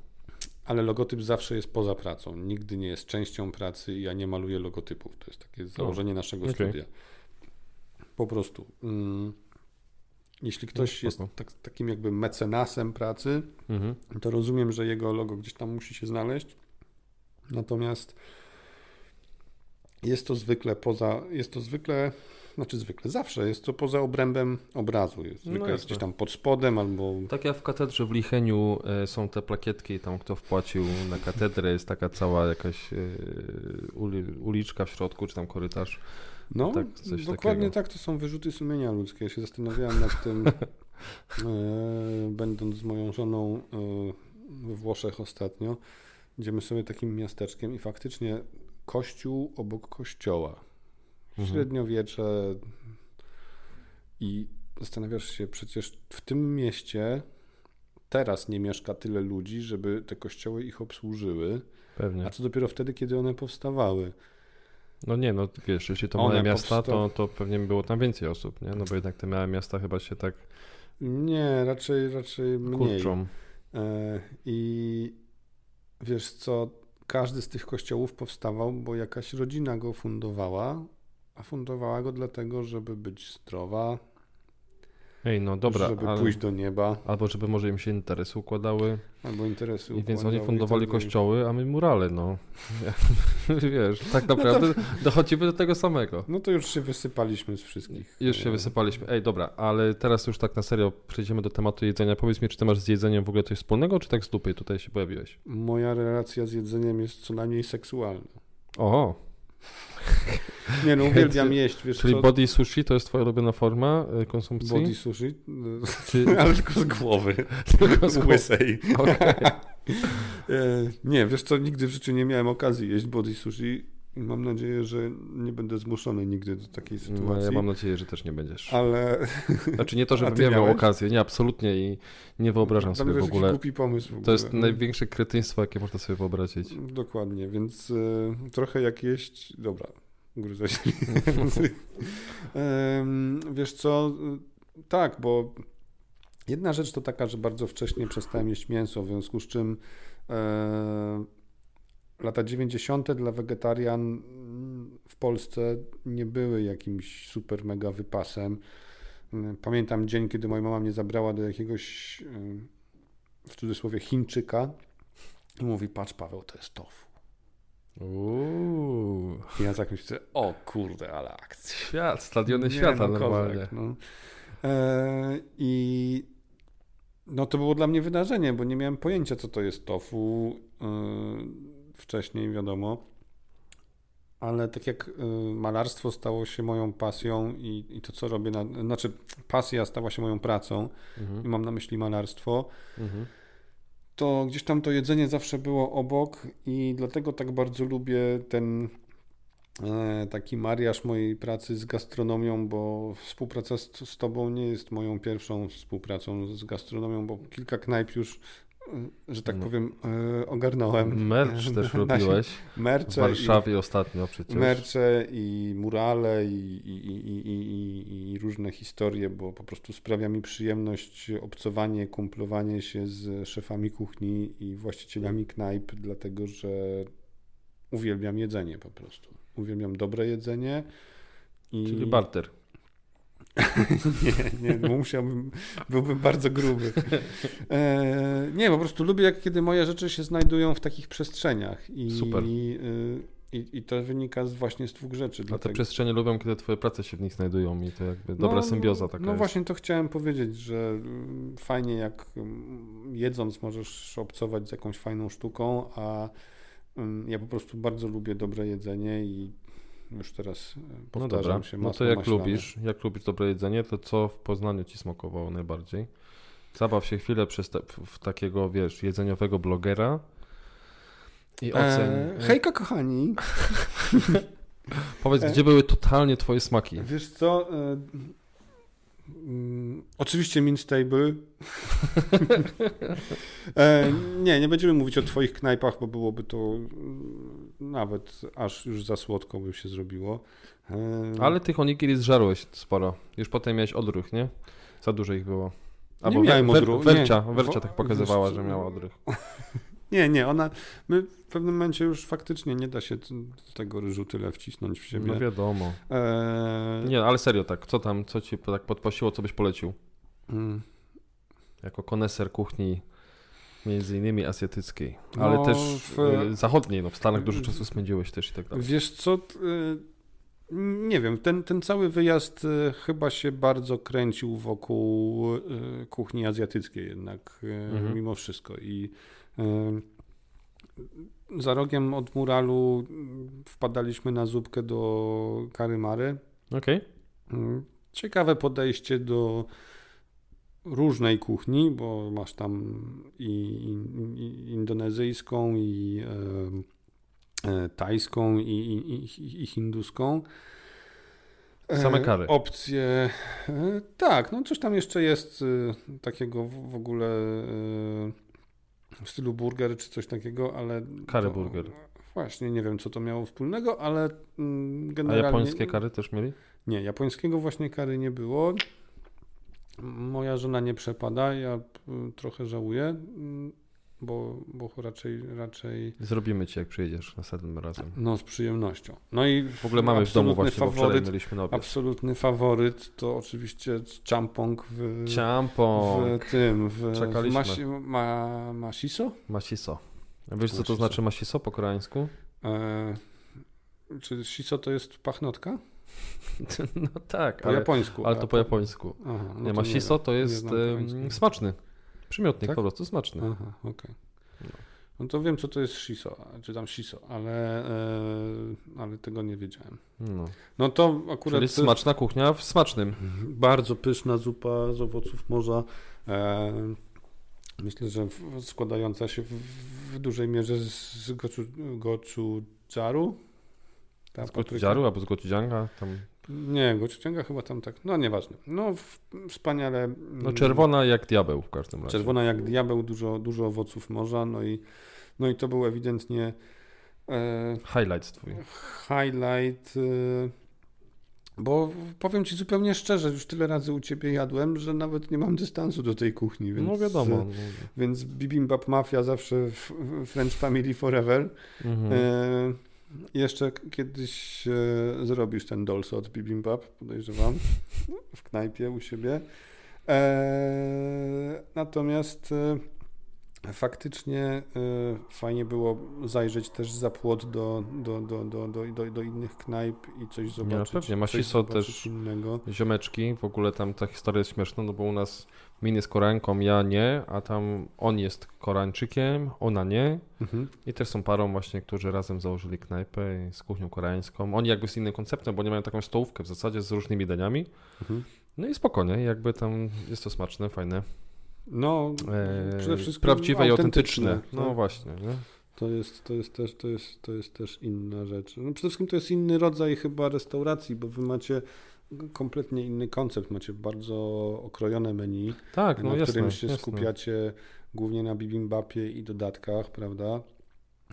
S2: Ale logotyp zawsze jest poza pracą. Nigdy nie jest częścią pracy ja nie maluję logotypów. To jest takie założenie naszego
S1: okej.
S2: studia. Po prostu. Mm, Jeśli ktoś
S1: No,
S2: jest tak, takim jakby mecenasem pracy,
S1: Mhm.
S2: to rozumiem, że jego logo gdzieś tam musi się znaleźć. Natomiast jest to zwykle poza, jest to zwykle, znaczy zwykle, zawsze jest to poza obrębem obrazu. Jest
S1: No
S2: zwykle jest
S1: jasne.
S2: gdzieś tam pod spodem albo
S1: Tak jak w katedrze w Licheniu e, są te plakietki, tam kto wpłacił na katedrę, jest taka cała jakaś e, uli, uliczka w środku, czy tam korytarz.
S2: No,
S1: Tak, coś
S2: dokładnie
S1: takiego.
S2: tak, to są wyrzuty sumienia ludzkie. Ja się zastanawiałem nad tym, e, będąc z moją żoną e, we Włoszech ostatnio. Idziemy sobie takim miasteczkiem i faktycznie kościół obok kościoła.
S1: Mhm.
S2: Średniowiecze i zastanawiasz się, przecież w tym mieście teraz nie mieszka tyle ludzi, żeby te kościoły ich obsłużyły,
S1: Pewnie.
S2: a co dopiero wtedy, kiedy one powstawały.
S1: No nie, no wiesz, jeśli to
S2: One
S1: małe miasta, to,
S2: powsta-
S1: to pewnie było tam więcej osób, nie? No bo jednak te małe miasta chyba się tak
S2: Nie, raczej, raczej mniej.
S1: kurczą.
S2: E, I wiesz co, każdy z tych kościołów powstawał, bo jakaś rodzina go fundowała, a fundowała go dlatego, żeby być zdrowa,
S1: Ej, no dobra,
S2: żeby
S1: ale,
S2: pójść do nieba,
S1: albo żeby może im się interesy układały
S2: albo interesy
S1: i więc
S2: układały
S1: oni fundowali
S2: tak dalej.
S1: kościoły, a my murale, no. wiesz, tak naprawdę dochodzimy do tego samego.
S2: No to już się wysypaliśmy z wszystkich.
S1: Już się wysypaliśmy. Ej, dobra, ale teraz już tak na serio przejdziemy do tematu jedzenia. Powiedz mi, czy ty masz z jedzeniem w ogóle coś wspólnego, czy tak z dupy tutaj się pojawiłeś?
S2: Moja relacja z jedzeniem jest co najmniej seksualna.
S1: Oho,
S2: Nie no, uwielbiam jeść, wiesz
S1: czyli
S2: co,
S1: body sushi to jest twoja ulubiona forma y, konsumpcji?
S2: body sushi,
S1: Czy,
S2: ale tylko z głowy,
S1: tylko z
S2: łysej.
S1: Okej.
S2: E, Nie, wiesz co, nigdy w życiu nie miałem okazji jeść body sushi i mam nadzieję, że nie będę zmuszony nigdy do takiej
S1: No,
S2: sytuacji.
S1: ja mam nadzieję, że też nie będziesz.
S2: Ale
S1: Znaczy nie to,
S2: ty
S1: ja miał okazję, nie, absolutnie i nie wyobrażam
S2: Dla
S1: sobie w ogóle.
S2: głupi pomysł w ogóle.
S1: To jest największe kretyństwo, jakie można sobie wyobrazić.
S2: Dokładnie, więc e, trochę jak jeść, dobra, Em, Wiesz co, tak, bo jedna rzecz to taka, że bardzo wcześnie przestałem jeść mięso, w związku z czym e, lata 90. dla wegetarian w Polsce nie były jakimś super mega wypasem. Pamiętam dzień, kiedy moja mama mnie zabrała do jakiegoś e, w cudzysłowie Chińczyka i mówi, patrz Paweł, to jest tofu.
S1: Uuu,
S2: I ja tak myślę, o kurde, ale akcja.
S1: świat, stadiony świata
S2: no,
S1: normalnie.
S2: no. E, I no to było dla mnie wydarzenie, bo nie miałem pojęcia, co to jest tofu. E, wcześniej wiadomo. Ale tak jak e, malarstwo stało się moją pasją i, i to, co robię, na, znaczy pasja stała się moją pracą i
S1: Mhm,
S2: mam na myśli malarstwo,
S1: mhm.
S2: To gdzieś tam to jedzenie zawsze było obok i dlatego tak bardzo lubię ten e, taki mariaż mojej pracy z gastronomią, bo współpraca z, z Tobą nie jest moją pierwszą współpracą z gastronomią, bo kilka knajp już że tak no. powiem, e, ogarnąłem.
S1: Merch też robiłeś. Mercze w Warszawie i, ostatnio przecież.
S2: Mercze i murale i, i, i, różne historie, bo po prostu sprawia mi przyjemność obcowanie, kumplowanie się z szefami kuchni i właścicielami knajp, dlatego że uwielbiam jedzenie po prostu. Uwielbiam dobre jedzenie.
S1: Czyli barter.
S2: nie, nie, musiałbym, byłbym bardzo gruby. E, nie, po prostu lubię, jak kiedy moje rzeczy się znajdują w takich przestrzeniach. I,
S1: Super.
S2: I, i, I, to wynika z, właśnie z dwóch rzeczy.
S1: A dlatego... te przestrzenie lubią, kiedy twoje prace się w nich znajdują i to jakby dobra no, symbioza taka
S2: No
S1: jest.
S2: właśnie to chciałem powiedzieć, że mm, fajnie jak mm, jedząc możesz obcować z jakąś fajną sztuką, a mm, ja po prostu bardzo lubię dobre jedzenie i już teraz e, powtarzam no dobra. się
S1: No to jak lubisz, jak lubisz dobre jedzenie, to co w Poznaniu ci smakowało najbardziej? Zabaw się chwilę przez te, w takiego, wiesz, jedzeniowego blogera i ocen. E,
S2: hejka kochani.
S1: Powiedz, e, gdzie były totalnie twoje smaki?
S2: Wiesz co, e, Mm, oczywiście Minstable. e, nie, nie będziemy mówić o twoich knajpach, bo byłoby to nawet aż już za słodko by się zrobiło.
S1: E... Ale tych onigiri zżarłeś sporo. Już potem miałeś odruch, nie? Za dużo ich było.
S2: Albo nie miałem odruchu.
S1: Wercia, Wercia tak pokazywała, że miała odruch.
S2: Nie, nie, ona, my w pewnym momencie już faktycznie nie da się tego ryżu tyle wcisnąć w siebie.
S1: No wiadomo. Eee... Nie, ale serio tak, co tam, co ci tak podpasiło, co byś polecił? Mm. Jako koneser kuchni między innymi azjatyckiej, no, ale też w... Y, zachodniej, no w Stanach dużo czasu spędziłeś też i tak dalej.
S2: Wiesz co, y, nie wiem, ten, ten cały wyjazd y, chyba się bardzo kręcił wokół kuchni azjatyckiej jednak, mhm. mimo wszystko i za rogiem od muralu wpadaliśmy na zupkę do karymary.
S1: Okej.
S2: Okay. Ciekawe podejście do różnej kuchni, bo masz tam i, i indonezyjską, i e, e, tajską, i, i, hinduską.
S1: Same kary.
S2: E, opcje. E, tak, no coś tam jeszcze jest e, takiego w, ogóle e, w stylu burger czy coś takiego, ale...
S1: Kary burger.
S2: Właśnie, nie wiem co to miało wspólnego, ale generalnie...
S1: A japońskie kary też mieli?
S2: Nie, japońskiego właśnie kary nie było. Moja żona nie przepada, ja trochę żałuję bo, bo raczej, raczej...
S1: Zrobimy ci, jak przyjedziesz następnym razem.
S2: No, z przyjemnością. No i
S1: w ogóle mamy w domu właśnie, faworyt, bo mieliśmy na obiad.
S2: Absolutny faworyt to oczywiście champong w...
S1: Champong.
S2: W tym, w... Czekaliśmy. Masi, ma, masiso?
S1: Masiso. Wiesz, co to znaczy masiso po koreańsku? E,
S2: czy shiso to jest pachnotka?
S1: No tak.
S2: Po ale, japońsku.
S1: Ale to po japońsku. Aha, no nie, masiso to jest smaczny. Przymiotnik tak? po prostu, smaczny.
S2: Aha, okej. Okay. No. no. to wiem, co to jest shiso, czy tam shiso, ale, e, ale tego nie wiedziałem. No. no to akurat...
S1: Czyli smaczna kuchnia w smacznym.
S2: Bardzo pyszna zupa z owoców morza. E, myślę, że składająca się w, w dużej mierze z gochujang.
S1: Z gochujang albo z gochujanga, tam
S2: nie, Gochujanga chyba tam tak, no nieważne. No wspaniale.
S1: No czerwona jak diabeł w każdym razie.
S2: Czerwona jak diabeł, dużo, dużo owoców morza, no i, no i to był ewidentnie
S1: e, highlight twój.
S2: Highlight, e, bo powiem ci zupełnie szczerze, już tyle razy u ciebie jadłem, że nawet nie mam dystansu do tej kuchni, więc...
S1: No wiadomo. No.
S2: Więc Bibimbap Mafia zawsze French Family Forever. Mhm. Jeszcze kiedyś e, zrobisz ten dolce od bibimbap, podejrzewam, w knajpie u siebie. E, natomiast e, faktycznie e, fajnie było zajrzeć też za płot do, do, do, do, do, do, do innych knajp i coś zobaczyć.
S1: Ja, pewnie, Masiso też innego. ziomeczki, w ogóle tam ta historia jest śmieszna, no bo u nas Min jest Koreanką, ja nie, a tam on jest Koreańczykiem, ona nie. Mhm. I też są parą właśnie, którzy razem założyli knajpę z kuchnią koreańską. Oni jakby z innym konceptem, bo nie mają taką stołówkę w zasadzie z różnymi daniami. Mhm. No i spokojnie, jakby tam jest to smaczne, fajne.
S2: No,
S1: e,
S2: przede wszystkim
S1: prawdziwe i autentyczne.
S2: autentyczne,
S1: No
S2: tak.
S1: właśnie, nie?
S2: To jest, to, jest też, to, jest, to jest też inna rzecz. No przede wszystkim to jest inny rodzaj chyba restauracji, bo wy macie kompletnie inny koncept. Macie bardzo okrojone menu,
S1: Tak, no
S2: na
S1: jasne,
S2: którym się
S1: jasne.
S2: skupiacie głównie na bibimbapie i dodatkach, prawda?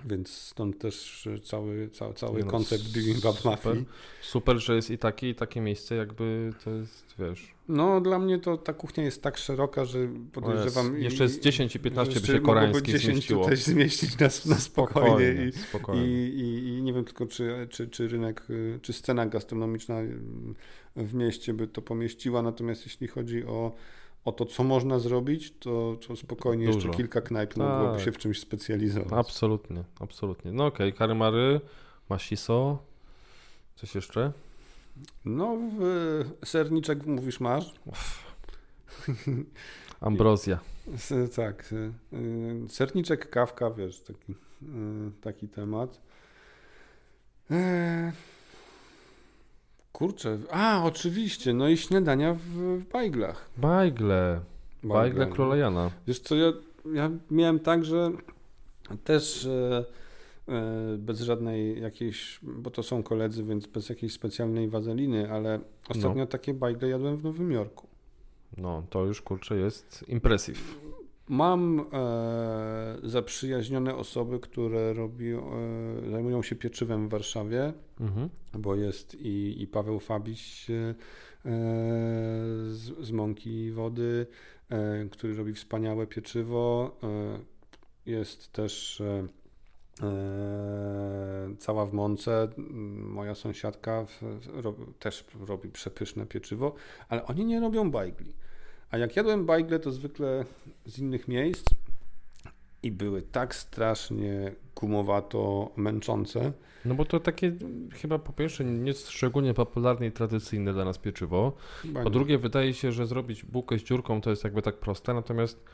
S2: Więc stąd też cały, cały, cały
S1: no,
S2: koncept bibimbap mafii.
S1: Super, że jest i takie, i takie miejsce, jakby to jest, wiesz...
S2: No dla mnie to ta kuchnia jest tak szeroka, że podejrzewam...
S1: jest, jeszcze z 10 i 15 by się koreańskich
S2: 10
S1: zmieściło.
S2: tutaj zmieścić na, na spokojnie. I,
S1: spokojnie.
S2: I, i, I nie wiem tylko, czy, czy, czy rynek, y, czy scena gastronomiczna y, w mieście by to pomieściła, natomiast jeśli chodzi o, o to, co można zrobić, to, to spokojnie
S1: Dużo.
S2: jeszcze kilka knajp
S1: Tak.
S2: mogłoby się w czymś specjalizować.
S1: Absolutnie, absolutnie. No okej, okay. karymary, masiso, coś jeszcze?
S2: No, w, serniczek mówisz masz?
S1: Ambrozja.
S2: Tak, y, serniczek, kawka, wiesz, taki, y, taki temat. Kurczę, a oczywiście, no i śniadania w, w bajglach.
S1: Bajgle, bajgle króla Jana.
S2: Wiesz co, ja, ja miałem tak, że też e, e, bez żadnej jakiejś, bo to są koledzy, więc bez jakiejś specjalnej wazeliny, ale ostatnio takie bajgle jadłem w Nowym Jorku.
S1: No, to już kurczę jest impressive.
S2: Mam e, zaprzyjaźnione osoby, które robią, e, zajmują się pieczywem w Warszawie,
S1: Mhm.
S2: bo jest i, i Paweł Fabiś e, z, z Mąki Wody, e, który robi wspaniałe pieczywo. E, jest też e, cała w Mące, moja sąsiadka w, w, też robi przepyszne pieczywo, ale oni nie robią bajgli. A jak jadłem bajgle, to zwykle z innych miejsc i były tak strasznie gumowato męczące.
S1: No bo to takie chyba po pierwsze nie jest szczególnie popularne i tradycyjne dla nas pieczywo. Po drugie wydaje się, że zrobić bułkę z dziurką to jest jakby tak proste, natomiast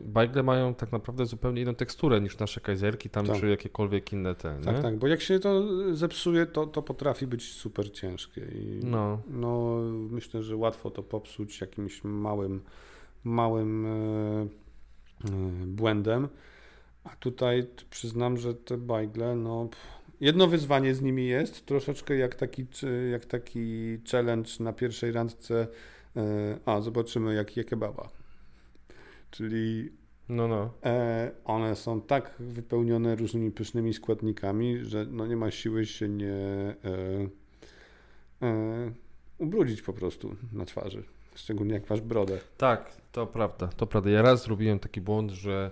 S1: bajgle mają tak naprawdę zupełnie inną teksturę niż nasze kajzerki tam
S2: Tak.
S1: czy jakiekolwiek inne te, nie?
S2: Tak, tak, bo jak się to zepsuje, to, to potrafi być super ciężkie. I
S1: No,
S2: no, myślę, że łatwo to popsuć jakimś małym, małym e, e, błędem. A tutaj przyznam, że te bajgle, no. Jedno wyzwanie z nimi jest, troszeczkę jak taki, jak taki challenge na pierwszej randce. e, A, zobaczymy, jak je kebaba. Czyli
S1: no, no.
S2: E, one są tak wypełnione różnymi pysznymi składnikami, że no nie ma siły się nie e, e, ubrudzić po prostu na twarzy. Szczególnie jak masz brodę.
S1: Tak, to prawda, to prawda. Ja raz zrobiłem taki błąd, że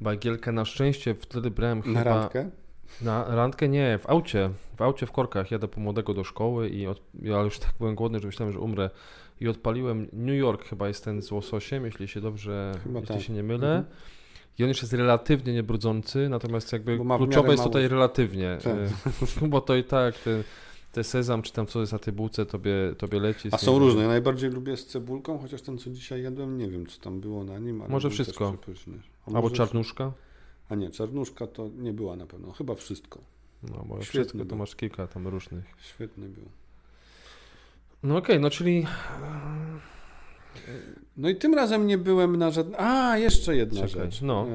S1: bagielkę na szczęście wtedy brałem chyba...
S2: Na randkę.
S1: Na randkę nie, w aucie, w aucie w korkach jadę po młodego do szkoły i od, ja już tak byłem głodny, że myślałem, że umrę i odpaliłem New York chyba jest ten z łososiem, jeśli się dobrze,
S2: Chyba
S1: jeśli
S2: tak.
S1: się nie mylę.
S2: Mhm.
S1: I on już jest relatywnie niebrudzący, natomiast jakby kluczowe jest
S2: mało-
S1: tutaj relatywnie,
S2: Tak.
S1: y, bo to i tak te, te sezam czy tam co jest na tej bułce tobie, tobie leci.
S2: A są różne. Ja najbardziej lubię z cebulką, chociaż ten, co dzisiaj jadłem, nie wiem, co tam było na nim. Ale
S1: Może wszystko. Albo
S2: może-
S1: czarnuszka.
S2: A nie, czarnuszka to nie była na pewno. Chyba wszystko.
S1: No bo
S2: Świetny
S1: wszystko to
S2: był.
S1: masz kilka tam różnych.
S2: Świetny był.
S1: No okej, no czyli
S2: No i tym razem nie byłem na żadnym. A, jeszcze jedna
S1: Czekaj,
S2: rzecz.
S1: no.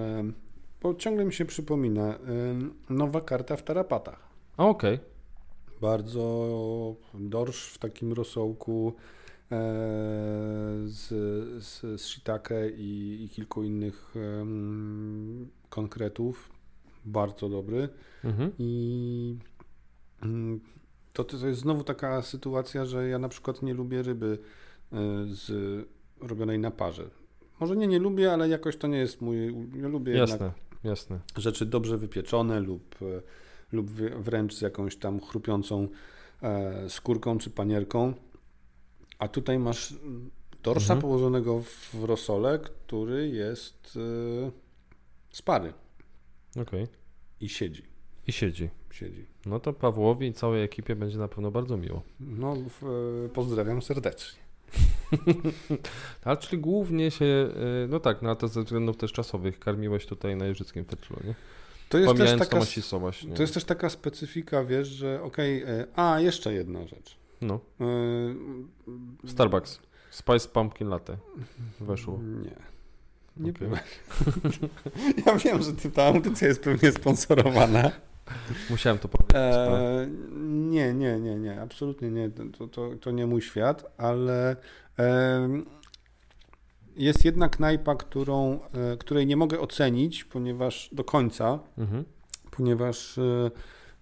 S2: Bo ciągle mi się przypomina. Nowa karta w tarapatach.
S1: a okej.
S2: Bardzo dorsz w takim rosołku e, z, z, z shiitake i, i kilku innych konkretów. Bardzo dobry.
S1: Mhm.
S2: I mm, to, to jest znowu taka sytuacja, że ja na przykład nie lubię ryby e, z robionej na parze. Może nie, nie lubię, ale jakoś to nie jest mój. Ja lubię
S1: Jasne, jasne.
S2: rzeczy dobrze wypieczone lub, e, lub wręcz z jakąś tam chrupiącą e, skórką czy panierką. A tutaj masz dorsza
S1: Mhm.
S2: położonego w rosole, który jest e, z pary
S1: Okej.
S2: i siedzi.
S1: I siedzi.
S2: siedzi.
S1: No to Pawłowi i całej ekipie będzie na pewno bardzo miło.
S2: No, e, pozdrawiam serdecznie.
S1: Ale czyli głównie się, y, no tak, no a to ze względów też czasowych karmiłeś tutaj na jeżyckim fetlu, nie?
S2: To jest, też
S1: Pomijając
S2: taka,
S1: to masiso właśnie.
S2: to jest też taka specyfika, wiesz, że okej, e, a jeszcze jedna rzecz.
S1: No,
S2: E,
S1: Starbucks. Spice Pumpkin Latte weszło.
S2: Nie. Nie
S1: Okej.
S2: byłem. ja wiem, że ty, ta audycja jest pewnie sponsorowana.
S1: Musiałem to powiedzieć.
S2: E, nie, nie, nie, nie, absolutnie nie. To, to, to nie mój świat, ale em, jest jedna knajpa, którą, e, której nie mogę ocenić, ponieważ do końca,
S1: Mhm.
S2: ponieważ e,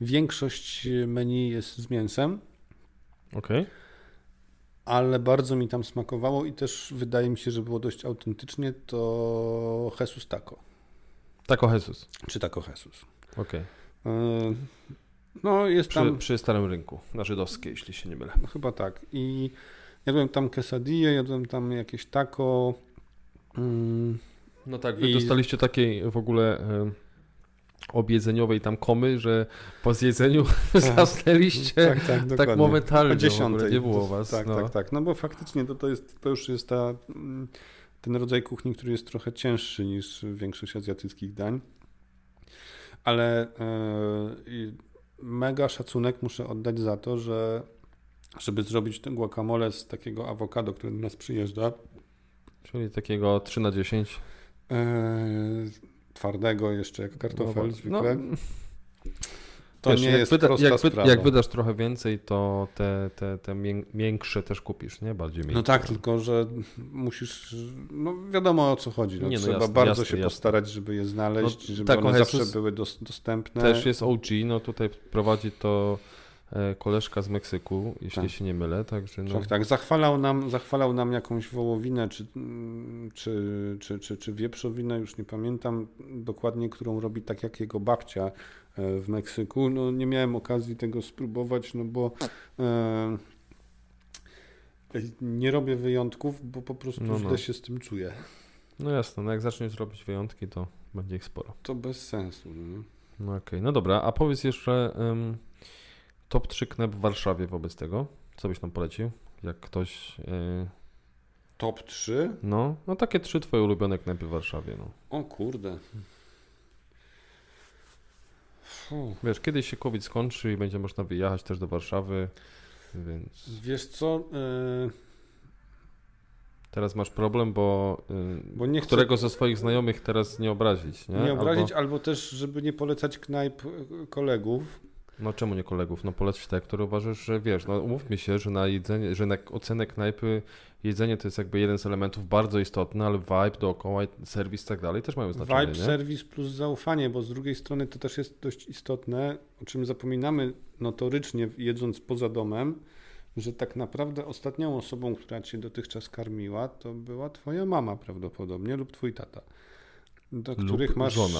S2: większość menu jest z mięsem,
S1: Okej.
S2: ale bardzo mi tam smakowało i też wydaje mi się, że było dość autentycznie, to Jesus Taco,
S1: Taco Jesus.
S2: czy Taco Jesus.
S1: Okej.
S2: E, No, jest
S1: Przy,
S2: tam...
S1: przy Starym Rynku, na żydowskiej, jeśli się nie mylę.
S2: No, chyba tak. I jadłem tam quesadille, jadłem tam jakieś taco. Mm,
S1: No tak, wy
S2: I-
S1: dostaliście takiej w ogóle e, objedzeniowej tam komy, że po zjedzeniu zasnęliście tak,
S2: tak, tak, dokładnie.
S1: momentalnie.
S2: O dziesiątej.
S1: Nie było was.
S2: Tak,
S1: no.
S2: tak, tak. No bo faktycznie to, to, jest, to już jest ta, mm, ten rodzaj kuchni, który jest trochę cięższy niż większość azjatyckich dań. Ale i mega szacunek muszę oddać za to, że żeby zrobić ten guacamole z takiego awokado, które do nas przyjeżdża,
S1: Czyli takiego 3 na 10.
S2: e, twardego jeszcze jak kartofel
S1: No,
S2: zwykle,
S1: no,
S2: to
S1: wiesz,
S2: nie
S1: jak
S2: jest
S1: wyda-
S2: prosta
S1: jak,
S2: sprawa.
S1: jak wydasz trochę więcej, to te, te, te mię- miększe też kupisz, nie? Bardziej miększe.
S2: No tak, tylko że musisz, no wiadomo o co chodzi. No,
S1: Nie, no
S2: trzeba
S1: jasne,
S2: bardzo
S1: jasne,
S2: się
S1: jasne.
S2: postarać, żeby je znaleźć,
S1: No,
S2: żeby
S1: tak,
S2: one zawsze
S1: Jesus
S2: były dos, dostępne.
S1: Też jest OG, no tutaj prowadzi to e, koleżka z Meksyku, jeśli
S2: Tak.
S1: się nie mylę, także no,
S2: Tak, tak. Zachwalał nam, zachwalał nam jakąś wołowinę, czy, czy, czy, czy, czy wieprzowinę, już nie pamiętam dokładnie, którą robi tak jak jego babcia w Meksyku. No nie miałem okazji tego spróbować, no bo e, nie robię wyjątków, bo po prostu
S1: No, no.
S2: źle się z tym czuję.
S1: no jasne, no jak zaczniesz robić wyjątki, to będzie ich sporo.
S2: To bez sensu. No.
S1: No okej, no dobra, a powiedz jeszcze em, top 3 knep w Warszawie wobec tego, co byś nam polecił? Jak ktoś, e,
S2: Top 3?
S1: no, no takie trzy twoje ulubione knepy w Warszawie, no.
S2: O kurde.
S1: Wiesz, kiedyś się COVID skończy i będzie można wyjechać też do Warszawy, więc
S2: Wiesz co? e,
S1: teraz masz problem, bo, y,
S2: Bo nie chcę
S1: którego ze swoich znajomych teraz nie obrazić, nie?
S2: nie, obrazić,
S1: Albo,
S2: albo... też, żeby nie polecać knajp e, kolegów.
S1: No czemu nie kolegów? No poleć te, które uważasz, że wiesz, no umówmy się, że na jedzenie, że na ocenę knajpy jedzenie to jest jakby jeden z elementów bardzo istotny, ale vibe dookoła, serwis i tak dalej też mają znaczenie,
S2: Vibe,
S1: nie?
S2: serwis plus zaufanie, bo z drugiej strony to też jest dość istotne, o czym zapominamy notorycznie jedząc poza domem, że tak naprawdę ostatnią osobą, która cię dotychczas karmiła, to była twoja mama prawdopodobnie lub twój tata. Do
S1: Lub
S2: których masz.
S1: żona.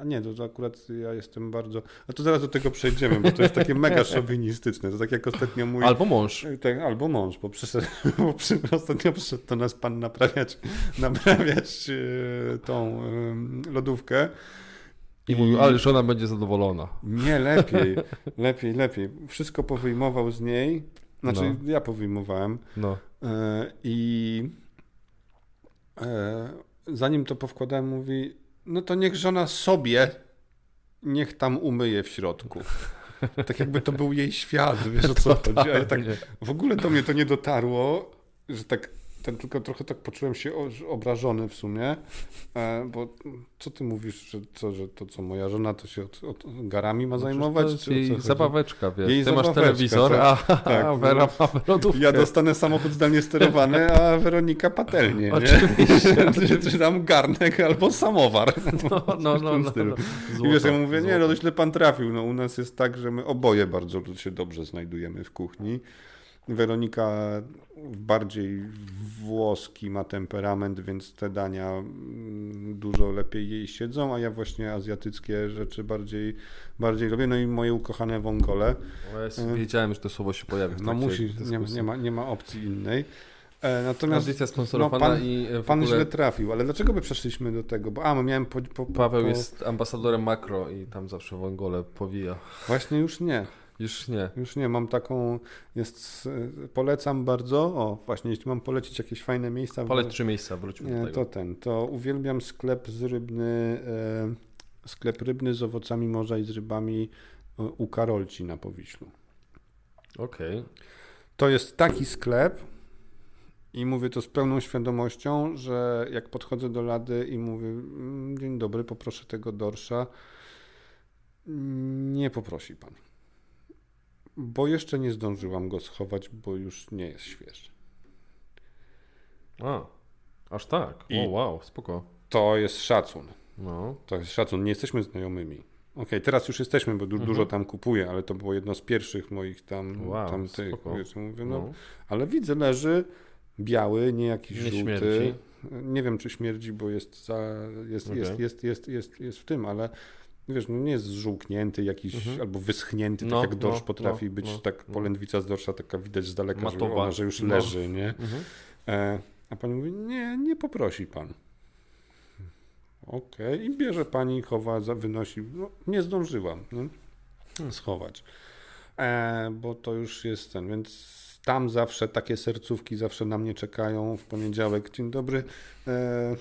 S2: A nie, to, to akurat ja jestem bardzo. A to zaraz do tego przejdziemy, bo to jest takie mega szowinistyczne. To tak jak ostatnio mój.
S1: Albo mąż.
S2: Tak, albo mąż, bo, przyszedł, bo przy, ostatnio przyszedł do nas pan naprawiać, naprawiać e, tą e, lodówkę.
S1: I mówił, ale żona będzie zadowolona.
S2: Nie, lepiej, lepiej, lepiej. Wszystko powyjmował z niej, znaczy ja powyjmowałem
S1: No.
S2: e, i e, zanim to powkładałem, mówi, no to niech żona sobie, niech tam umyje w środku. Tak jakby to był jej świat, wiesz o co chodzi. A ja tak, w ogóle do mnie to nie dotarło, że tak, ten, tylko trochę tak poczułem się obrażony w sumie, e, bo co ty mówisz, że, co, że to co, moja żona to się od, od garami ma zajmować?
S1: No jej zabaweczka, wiesz.
S2: Jej
S1: Ty masz
S2: zabaweczka,
S1: telewizor, a,
S2: tak, tak.
S1: a Vera ma lodówkę.
S2: Ja dostanę samochód zdalnie sterowany, a Weronika patelnię, nie?
S1: Oczywiście.
S2: czy, czy tam garnek albo samowar.
S1: No, no, no, no, no.
S2: I wiesz, ja
S1: Złoto,
S2: mówię, nie,
S1: złoto.
S2: no to źle pan trafił. No, u nas jest tak, że my oboje bardzo się dobrze znajdujemy w kuchni. Weronika bardziej włoski ma temperament, więc te dania mm, dużo lepiej jej siedzą, a ja właśnie azjatyckie rzeczy bardziej, bardziej robię. No i moje ukochane wągole.
S1: O, ja wiedziałem, że to słowo się pojawi w
S2: No musi, nie, nie, ma, nie ma opcji innej. E, natomiast
S1: Audycja sponsorowana
S2: no, pan-
S1: i e, w
S2: pan
S1: ogóle
S2: źle trafił, ale dlaczego by przeszliśmy do tego? Bo a, my miałem po, po,
S1: Paweł
S2: po...
S1: jest ambasadorem makro i tam zawsze wągole powija.
S2: Właśnie już nie.
S1: Już nie.
S2: Już nie, mam taką, jest, polecam bardzo, o właśnie, jeśli mam polecić jakieś fajne miejsca.
S1: Poleć trzy miejsca, wróćmy do
S2: nie,
S1: tego.
S2: to ten, to uwielbiam sklep z rybny, e, sklep rybny z owocami morza i z rybami e, u Karolci na Powiślu.
S1: Okej.
S2: To jest taki sklep i mówię to z pełną świadomością, że jak podchodzę do lady i mówię "Mm, dzień dobry, poproszę tego dorsza, nie poprosi pan. Bo jeszcze nie zdążyłam go schować, bo już nie jest świeży.
S1: A, aż tak.
S2: I-
S1: O, wow, spoko.
S2: To jest szacun.
S1: No,
S2: To jest szacun. Nie jesteśmy znajomymi. Okej, teraz już jesteśmy, bo du-
S1: Mhm.
S2: dużo tam kupuję, ale to było jedno z pierwszych moich tam,
S1: Wow,
S2: tam tych, wiesz, mówię, no,
S1: no.
S2: ale widzę, leży biały, nie jakiś
S1: Nie
S2: żółty.
S1: śmierdzi.
S2: Nie wiem, czy śmierdzi, bo jest, za, jest,
S1: Okej.
S2: jest, jest, jest, jest, jest w tym, ale wiesz, no nie jest zżółknięty jakiś
S1: Mhm.
S2: albo wyschnięty,
S1: No,
S2: tak jak dorsz
S1: no,
S2: potrafi
S1: no,
S2: być,
S1: no,
S2: tak
S1: no.
S2: polędwica z dorsza taka widać z daleka, że, ona, że już
S1: No.
S2: leży, nie?
S1: Mhm.
S2: E, a pani mówi, nie, nie poprosi pan. Okej, i bierze pani, chowa, wynosi. No, nie zdążyłam nie?
S1: Hmm.
S2: schować, e, bo to już jest ten, więc tam zawsze takie sercówki zawsze na mnie czekają w poniedziałek. Dzień dobry. E,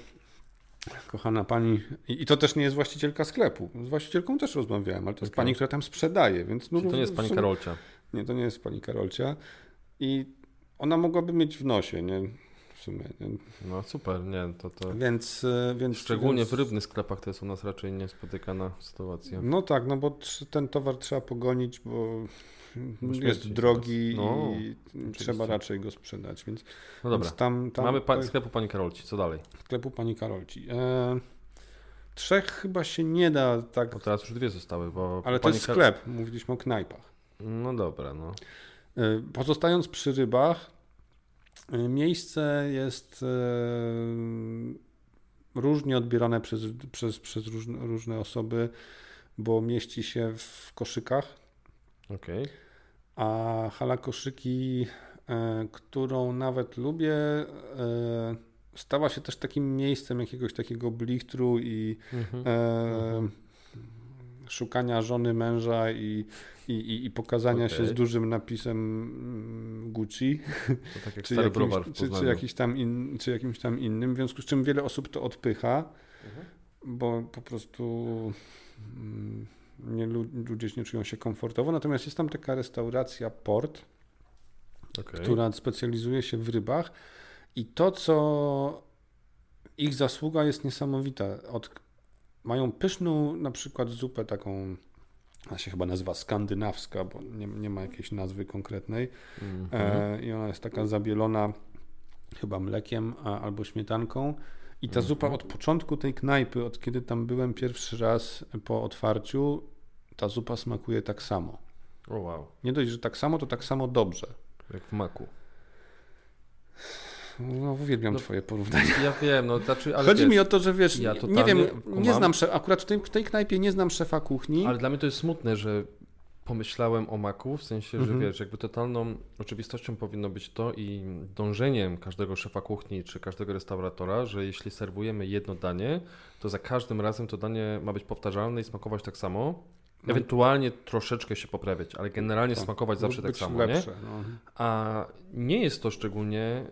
S2: Kochana pani, i to też nie jest właścicielka sklepu. Z właścicielką też rozmawiałem, ale to jest
S1: Okej.
S2: pani, która tam sprzedaje, więc no,
S1: Czyli to nie jest pani
S2: sumie-
S1: Karolcia.
S2: nie, to nie jest pani Karolcia. I ona mogłaby mieć w nosie, nie? Sumie. Nie?
S1: No super, nie, to to...
S2: Więc, e, więc.
S1: Szczególnie
S2: więc,
S1: w rybnych sklepach to jest u nas raczej niespotykana sytuacja.
S2: No tak, no bo ten towar trzeba pogonić, bo jest drogi
S1: No,
S2: i
S1: oczywiście.
S2: trzeba raczej go sprzedać. Więc,
S1: No dobra,
S2: więc tam, tam
S1: mamy pa-
S2: tak,
S1: sklepu pani Karolci, co dalej?
S2: sklepu pani Karolci. E, trzech chyba się nie da tak.
S1: Bo teraz już dwie zostały, bo
S2: Ale to jest
S1: Kar-
S2: sklep, mówiliśmy o knajpach.
S1: No dobra, no.
S2: E, Pozostając przy rybach, e, miejsce jest e, różnie odbierane przez, przez, przez różne, różne osoby, bo mieści się w koszykach,
S1: Okej.
S2: a hala koszyki, e, którą nawet lubię, stała się też takim miejscem jakiegoś takiego blichtru i
S1: Mhm.
S2: e, szukania żony męża i, i, i, pokazania się
S1: Okej.
S2: z dużym napisem mm, Gucci,
S1: tak
S2: czy, jakimś, czy, czy, jakiś tam in, czy jakimś tam innym, w związku z czym wiele osób to odpycha,
S1: Mhm.
S2: bo po prostu mm, nie, lu- ludzie nie czują się komfortowo. Natomiast jest tam taka restauracja Port,
S1: Okej.
S2: która specjalizuje się w rybach i to, co ich zasługa jest niesamowita. Od, mają pyszną na przykład zupę taką, ona się chyba nazywa skandynawska, bo nie, nie ma jakiejś nazwy konkretnej
S1: Mhm.
S2: e, i ona jest taka zabielona chyba mlekiem a, albo śmietanką. I ta
S1: Mhm.
S2: zupa od początku tej knajpy, od kiedy tam byłem pierwszy raz po otwarciu, ta zupa smakuje tak samo.
S1: O wow,
S2: Nie dość, że tak samo, to tak samo dobrze.
S1: jak w maku.
S2: No, uwielbiam
S1: No,
S2: twoje porównania.
S1: Ja wiem, no znaczy, ale
S2: Chodzi
S1: wiesz,
S2: mi o to, że wiesz,
S1: ja
S2: nie wiem,
S1: kumam.
S2: nie znam szef, akurat w tej, w tej knajpie nie znam szefa kuchni.
S1: Ale dla mnie to jest smutne, że pomyślałem o maku, w sensie, że
S2: Mhm.
S1: wiesz, jakby totalną oczywistością powinno być to i dążeniem każdego szefa kuchni czy każdego restauratora, że jeśli serwujemy jedno danie, to za każdym razem to danie ma być powtarzalne i smakować tak samo.
S2: No.
S1: Ewentualnie troszeczkę się poprawiać, ale generalnie
S2: Tak.
S1: smakować zawsze
S2: Lub
S1: tak samo,
S2: lepsze,
S1: nie?
S2: No.
S1: A nie jest to szczególnie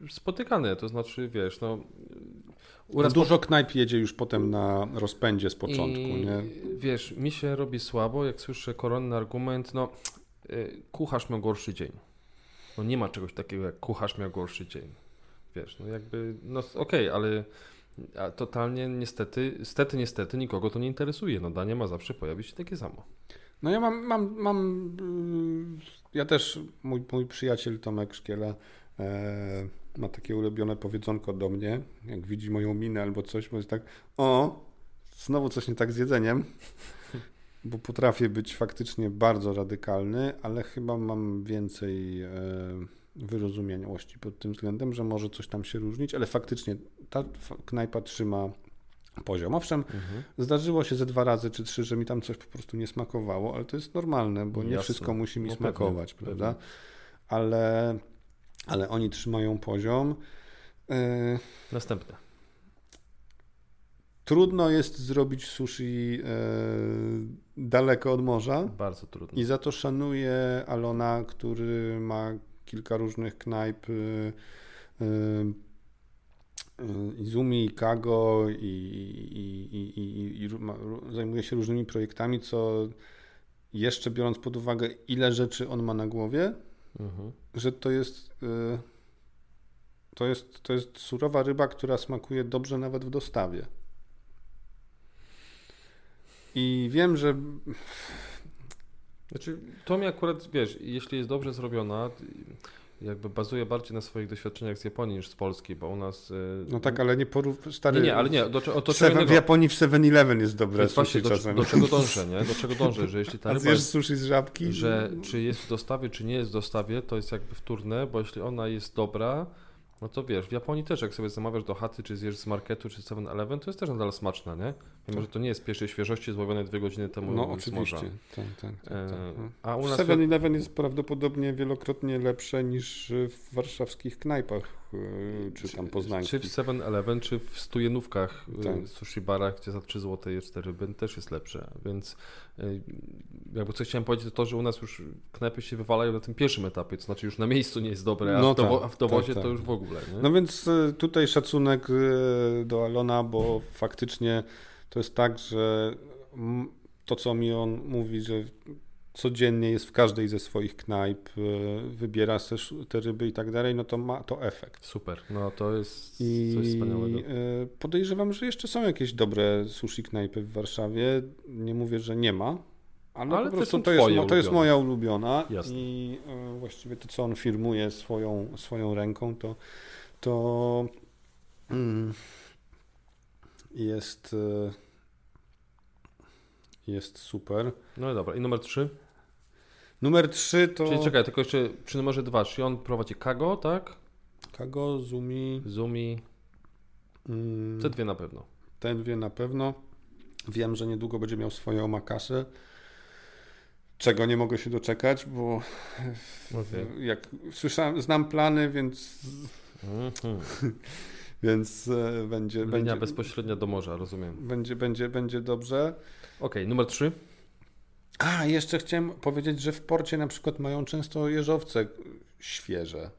S1: yy, spotykane, to znaczy, wiesz, no...
S2: No, dużo knajp jedzie już potem na rozpędzie z początku,
S1: I,
S2: nie?
S1: Wiesz, mi się robi słabo, jak słyszę koronny argument, no y, kucharz miał gorszy dzień. No nie ma czegoś takiego jak kucharz miał gorszy dzień. Wiesz, no jakby, no okej, ale a totalnie niestety, stety, niestety nikogo to nie interesuje. No danie ma zawsze pojawić się takie samo.
S2: No ja mam, mam, mam y, ja też, mój, mój przyjaciel Tomek Szkiela e, ma takie ulubione powiedzonko do mnie, jak widzi moją minę albo coś, jest tak, o, znowu coś nie tak z jedzeniem, bo potrafię być faktycznie bardzo radykalny, ale chyba mam więcej e, wyrozumiałości pod tym względem, że może coś tam się różnić, ale faktycznie ta knajpa trzyma poziom. Owszem, Zdarzyło się ze dwa razy czy trzy, że mi tam coś po prostu nie smakowało, ale to jest normalne, bo nie
S1: Jasne.
S2: wszystko musi mi
S1: No
S2: smakować,
S1: pewnie,
S2: prawda? Ale, ale oni trzymają poziom. Yy,
S1: Następne.
S2: trudno jest zrobić sushi yy, daleko od morza
S1: Bardzo trudno.
S2: i za to szanuję Alona, który ma kilka różnych knajp. Yy, yy, Izumi, Kago i, i, i, i, zajmuje się różnymi projektami, co jeszcze biorąc pod uwagę, ile rzeczy on ma na głowie,
S1: Mhm.
S2: że to jest, y, to jest, to jest surowa ryba, która smakuje dobrze nawet w dostawie. I wiem, że
S1: Znaczy, to mi akurat, wiesz, jeśli jest dobrze zrobiona, jakby bazuje bardziej na swoich doświadczeniach z Japonii niż z Polski, bo u nas... y,
S2: No tak, ale nie porów... Stary,
S1: Nie, nie, ale nie, do, cze- o to
S2: w,
S1: czego
S2: seven, w
S1: innego.
S2: Japonii w 7-Eleven jest dobre
S1: Więc właśnie
S2: sushi
S1: do,
S2: czasem.
S1: do czego dążę, nie? Do czego dążę, że jeśli ta
S2: A zjesz
S1: jest,
S2: sushi z żabki?
S1: że czy jest w dostawie, czy nie jest w dostawie, to jest jakby wtórne, bo jeśli ona jest dobra, no to wiesz, w Japonii też jak sobie zamawiasz do chaty, czy zjesz z marketu, czy z 7-Eleven, to jest też nadal smaczna, nie? Mimo, że to nie jest pierwszej świeżości złowione dwie godziny temu
S2: No oczywiście. Tak, tak, tak,
S1: E,
S2: tak. no.
S1: A u nas...
S2: 7-Eleven jest prawdopodobnie wielokrotnie lepsze niż w warszawskich knajpach czy tam
S1: Czy
S2: poznańskich.
S1: w 7-Eleven, czy w stujenówkach, y,
S2: Tak.
S1: sushi barach, gdzie za 3 zł jest 4 ryby, też jest lepsze. Więc y, jakby co chciałem powiedzieć, to to, że u nas już knajpy się wywalają na tym pierwszym etapie, to znaczy już na miejscu nie jest dobre, a,
S2: No
S1: w, dowo-
S2: tak,
S1: a w dowozie
S2: tak, tak.
S1: to już w ogóle. Nie?
S2: No więc tutaj szacunek do Alona, bo faktycznie to jest tak, że to co mi on mówi, że codziennie jest w każdej ze swoich knajp, y, wybiera też te ryby i tak dalej, no to ma to efekt.
S1: Super, no to jest
S2: I
S1: coś wspaniałego.
S2: y, podejrzewam, że jeszcze są jakieś dobre sushi knajpy w Warszawie. Nie mówię, że nie ma. Ale,
S1: Ale
S2: po prostu to jest, mo- to jest moja ulubiona
S1: Jasne.
S2: i y, właściwie to, co on firmuje swoją, swoją ręką, to, to mm, jest, jest super.
S1: No i dobra, i numer 3?
S2: Numer 3 to
S1: Czyli czekaj, tylko jeszcze przy numerze 2, czyli on prowadzi Kago, tak?
S2: Kago, Zumi,
S1: Zumi,
S2: mm,
S1: te dwie na pewno.
S2: ten wie na pewno. Wiem, że niedługo będzie miał swoje omakasy. Czego nie mogę się doczekać, bo
S1: Okej.
S2: jak słyszałem, znam plany, więc,
S1: Mhm.
S2: więc e, będzie,
S1: Linia
S2: będzie,
S1: bezpośrednia do morza, rozumiem.
S2: będzie, będzie, będzie dobrze.
S1: Okej, numer 3.
S2: A, jeszcze chciałem powiedzieć, że w porcie na przykład mają często jeżowce świeże.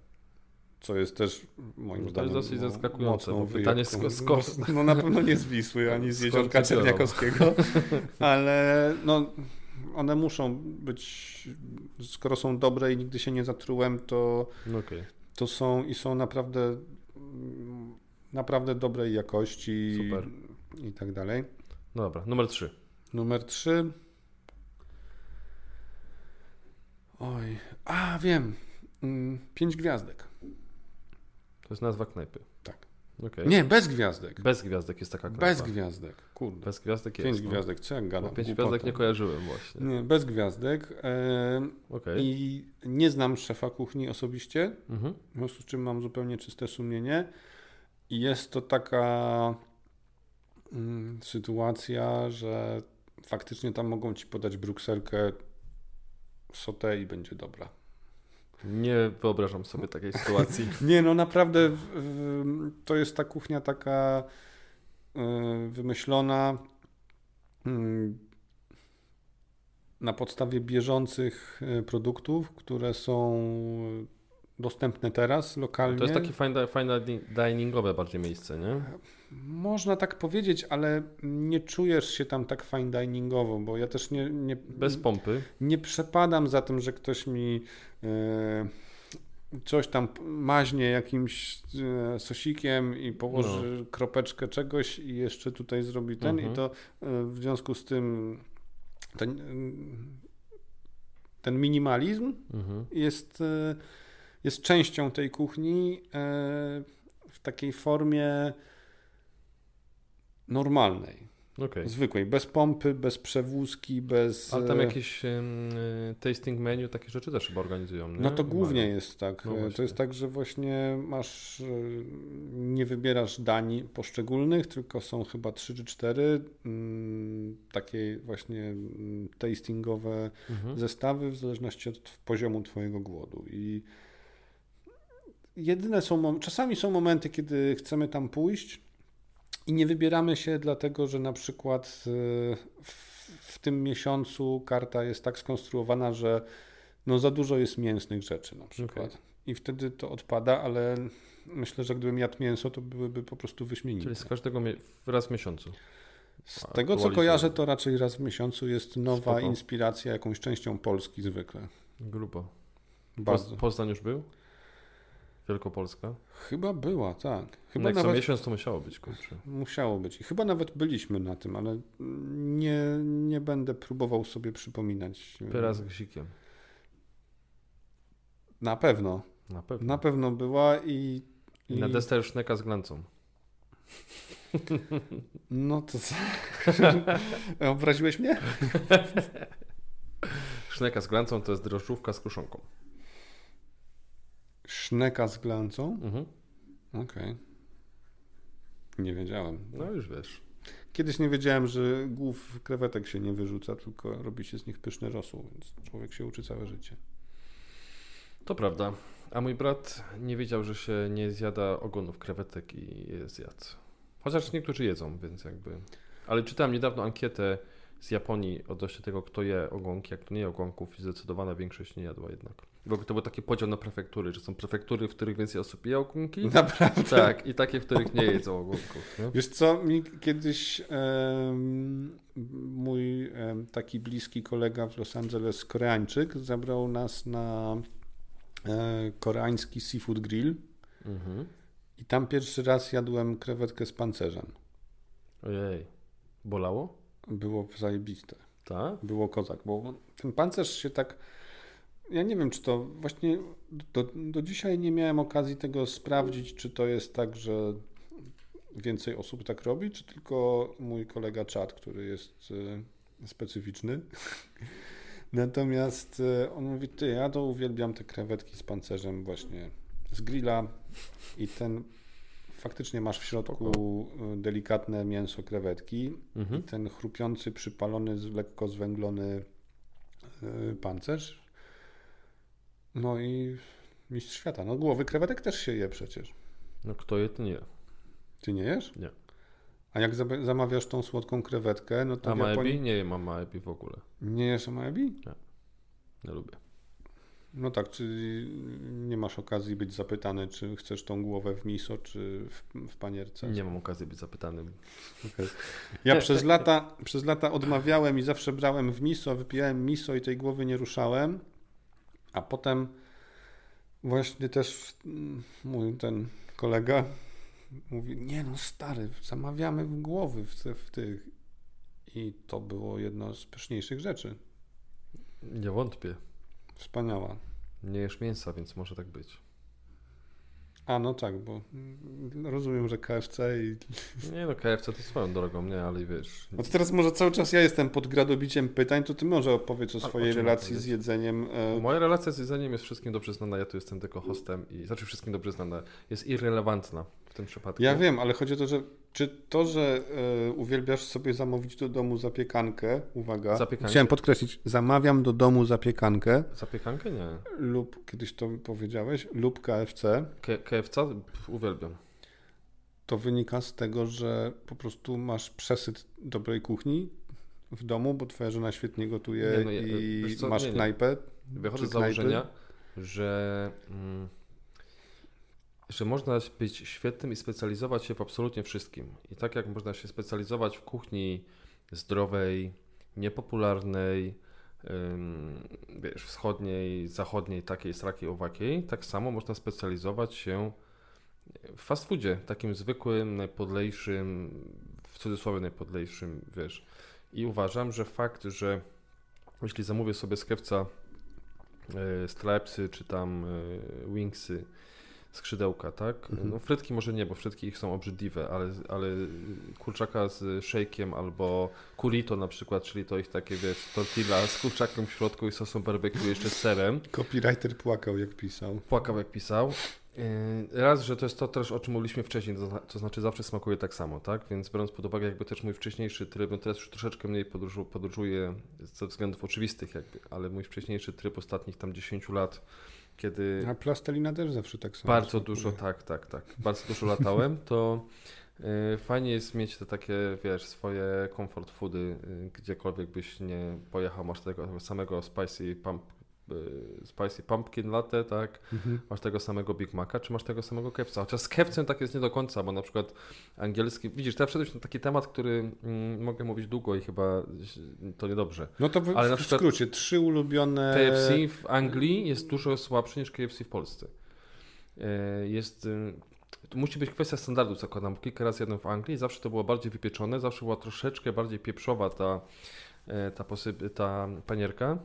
S2: Co jest też moim
S1: To jest
S2: zdaniem
S1: dosyć
S2: no,
S1: zaskakujące, bo pytanie sk- skąd-
S2: No, no na pewno nie z Wisły, ani z jeziorka? Czerniakowskiego, ale no, one muszą być, skoro są dobre i nigdy się nie zatrułem, to,
S1: No okej,
S2: to są i są naprawdę naprawdę dobrej jakości
S1: Super.
S2: i tak dalej.
S1: no dobra, numer 3.
S2: Numer 3. Oj, a wiem. Mm, Pięć gwiazdek.
S1: To jest nazwa knajpy.
S2: Tak.
S1: Okej.
S2: Nie, bez gwiazdek.
S1: Bez gwiazdek jest taka knajpa.
S2: Bez gwiazdek. Kurde.
S1: Bez gwiazdek jest.
S2: Pięć
S1: no.
S2: gwiazdek, co ja gadam?
S1: pięć
S2: Głupotę.
S1: gwiazdek nie kojarzyłem właśnie.
S2: Nie, bez gwiazdek. E,
S1: Okej.
S2: I nie znam szefa kuchni osobiście,
S1: Mhm.
S2: w związku z czym mam zupełnie czyste sumienie. I jest to taka mm, sytuacja, że faktycznie tam mogą ci podać brukselkę sotę i będzie dobra.
S1: Nie wyobrażam sobie takiej sytuacji.
S2: Nie, no naprawdę to jest ta kuchnia taka y, wymyślona mm, na podstawie bieżących y, produktów, które są dostępne teraz lokalnie.
S1: To jest takie fine, fine diningowe bardziej miejsce, nie?
S2: Można tak powiedzieć, ale nie czujesz się tam tak fine diningowo, bo ja też nie, nie,
S1: Bez pompy.
S2: nie przepadam za tym, że ktoś mi e, coś tam maźnie jakimś e, sosikiem i położy kropeczkę czegoś i jeszcze tutaj zrobi ten
S1: Mhm.
S2: i to e, w związku z tym ten, ten minimalizm
S1: Mhm.
S2: jest, jest częścią tej kuchni e, w takiej formie normalnej.
S1: Okej.
S2: Zwykłej, bez pompy, bez przewózki, bez.
S1: Ale tam
S2: e,
S1: jakieś e, tasting menu, takie rzeczy też chyba organizują, nie?
S2: No to głównie
S1: Mają.
S2: jest tak.
S1: No
S2: to jest tak, że właśnie masz, nie wybierasz dań poszczególnych, tylko są chyba trzy czy cztery mm, takie właśnie mm, tastingowe
S1: Mhm.
S2: zestawy w zależności od poziomu twojego głodu. I jedyne są, czasami są momenty, kiedy chcemy tam pójść i nie wybieramy się dlatego, że na przykład e, w, w tym miesiącu karta jest tak skonstruowana, że no za dużo jest mięsnych rzeczy na przykład.
S1: Okej.
S2: I wtedy to odpada, ale myślę, że gdybym jadł mięso, to byłyby po prostu wyśmienite.
S1: Czyli z każdego raz w miesiącu.
S2: Z tego co kojarzę, to raczej raz w miesiącu jest nowa
S1: Spoko.
S2: inspiracja jakąś częścią Polski zwykle.
S1: Grubo.
S2: Bardzo.
S1: Poz, Poznań już był? Wielkopolska?
S2: Chyba była, tak.
S1: Chyba
S2: Chyba
S1: jak co
S2: nawet
S1: miesiąc to musiało być, kurczę.
S2: musiało być. I chyba nawet byliśmy na tym, ale nie, nie będę próbował sobie przypominać.
S1: Pyra z gzikiem.
S2: Na pewno.
S1: Na pewno.
S2: Na pewno była i.
S1: I na deser szneka z glancą.
S2: No to co? Obraziłeś mnie?
S1: Szneka z glancą to jest drożdżówka z kruszonką.
S2: Szneka z glancą?
S1: Mhm.
S2: Okej. Nie wiedziałem.
S1: No już wiesz.
S2: Kiedyś nie wiedziałem, że głów krewetek się nie wyrzuca, tylko robi się z nich pyszny rosół, więc człowiek się uczy całe życie.
S1: To prawda. A mój brat nie wiedział, że się nie zjada ogonów krewetek i je zjadł. Chociaż niektórzy jedzą, więc jakby... Ale czytałem niedawno ankietę z Japonii odnośnie tego, kto je ogonki, a kto nie je ogonków i zdecydowana większość nie jadła jednak. W ogóle to był taki podział na prefektury, że są prefektury, w których więcej osób je ogonki.
S2: Naprawdę?
S1: Tak, i takie, w których nie jedzą ogonków. Nie?
S2: Wiesz co, mi kiedyś em, mój em, taki bliski kolega w Los Angeles, Koreańczyk, zabrał nas na e, koreański seafood grill
S1: Mhm.
S2: i tam pierwszy raz jadłem krewetkę z pancerzem.
S1: Ojej. Bolało?
S2: Było zajebiste.
S1: Tak?
S2: Było kozak, bo ten pancerz się tak. Ja nie wiem, czy to właśnie do, do dzisiaj nie miałem okazji tego sprawdzić, czy to jest tak, że więcej osób tak robi, czy tylko mój kolega czat, który jest e, specyficzny. Natomiast e, on mówi, ty, ja to uwielbiam te krewetki z pancerzem właśnie z grilla i ten faktycznie masz w środku e, delikatne mięso krewetki
S1: Mhm.
S2: i ten chrupiący, przypalony, lekko zwęglony pancerz. No i mistrz świata. No głowy krewetek też się je przecież.
S1: No kto je, to nie.
S2: Ty nie jesz?
S1: Nie.
S2: A jak zamawiasz tą słodką krewetkę, no to
S1: A
S2: Japonii...
S1: maebi? Nie mam maebi w ogóle.
S2: Nie jesz maebi?
S1: Nie lubię.
S2: No tak, czyli nie masz okazji być zapytany, czy chcesz tą głowę w miso, czy w, w panierce.
S1: Nie mam okazji być zapytanym.
S2: Okej. Ja przez lata, przez lata odmawiałem i zawsze brałem w miso, wypijałem miso i tej głowy nie ruszałem, a potem właśnie też mój ten kolega mówi, nie no stary, zamawiamy w głowy w, te, w tych i to było jedno z pyszniejszych rzeczy.
S1: Nie wątpię.
S2: Wspaniała.
S1: Nie jesz mięsa, więc może tak być.
S2: A no tak, bo rozumiem, że KFC i
S1: Nie no, KFC to swoją drogą, nie, ale wiesz.
S2: No to teraz może cały czas ja jestem pod gradobiciem pytań, to ty może opowiedz o swojej
S1: o
S2: relacji z jedzeniem. e,
S1: Moja relacja z jedzeniem jest wszystkim dobrze znana, ja tu jestem tylko hostem i znaczy wszystkim dobrze znana. Jest irrelevantna w tym przypadku.
S2: Ja wiem, ale chodzi o to, że czy to, że e, uwielbiasz sobie zamówić do domu zapiekankę, uwaga,
S1: Zapiekankę?
S2: chciałem podkreślić, zamawiam do domu zapiekankę
S1: Zapiekankę? Nie.
S2: lub, kiedyś to powiedziałeś, lub KFC,
S1: K- KFC? Pff, uwielbiam.
S2: to wynika z tego, że po prostu masz przesyt dobrej kuchni w domu, bo twoja żona świetnie gotuje
S1: Nie, no ja-
S2: i
S1: co,
S2: masz
S1: nie, nie.
S2: knajpę.
S1: Wychodzę z założenia, że, mm, że można być świetnym i specjalizować się w absolutnie wszystkim. I tak jak można się specjalizować w kuchni zdrowej, niepopularnej, wiesz, wschodniej, zachodniej, takiej, srakiej, owakiej, tak samo można specjalizować się w fast foodzie, takim zwykłym, najpodlejszym, w cudzysłowie najpodlejszym, wiesz. I uważam, że fakt, że jeśli zamówię sobie z kewca e, stripesy czy tam e, wingsy, skrzydełka, tak?
S2: Mhm.
S1: No frytki może nie, bo frytki ich są obrzydliwe, ale, ale kurczaka z szejkiem albo curito na przykład, czyli to ich takie, wiesz, tortilla z kurczakiem w środku i sosem barbecue jeszcze z serem.
S2: Copywriter płakał, jak pisał.
S1: Płakał jak pisał. Yy, Raz, że to jest to też, o czym mówiliśmy wcześniej, to, zna- to znaczy zawsze smakuje tak samo, tak? Więc biorąc pod uwagę jakby też mój wcześniejszy tryb, no teraz już troszeczkę mniej podróżu, podróżuję ze względów oczywistych jakby, ale mój wcześniejszy tryb ostatnich tam 10 lat, kiedy
S2: A plastelina też zawsze tak samo.
S1: bardzo dużo, tak, tak, tak, bardzo dużo latałem, to yy, fajnie jest mieć te takie, wiesz, swoje comfort foody, yy, gdziekolwiek byś nie pojechał, masz tego samego spicy pump Spicy Pumpkin Latte, tak?
S2: Mhm.
S1: Masz tego samego Big Maca, czy masz tego samego kewca? Chociaż z kewcem tak jest nie do końca, bo na przykład angielski... Widzisz, teraz wszedłeś na taki temat, który mm, mogę mówić długo i chyba to niedobrze.
S2: No to w,
S1: Ale na
S2: w
S1: przykład-
S2: skrócie, trzy ulubione...
S1: KFC w Anglii jest dużo słabszy niż KFC w Polsce. E, Jest... y, To musi być kwestia standardów, zakładam, kilka razy jadłem w Anglii zawsze to było bardziej wypieczone, zawsze była troszeczkę bardziej pieprzowa ta, ta, posyp, ta panierka.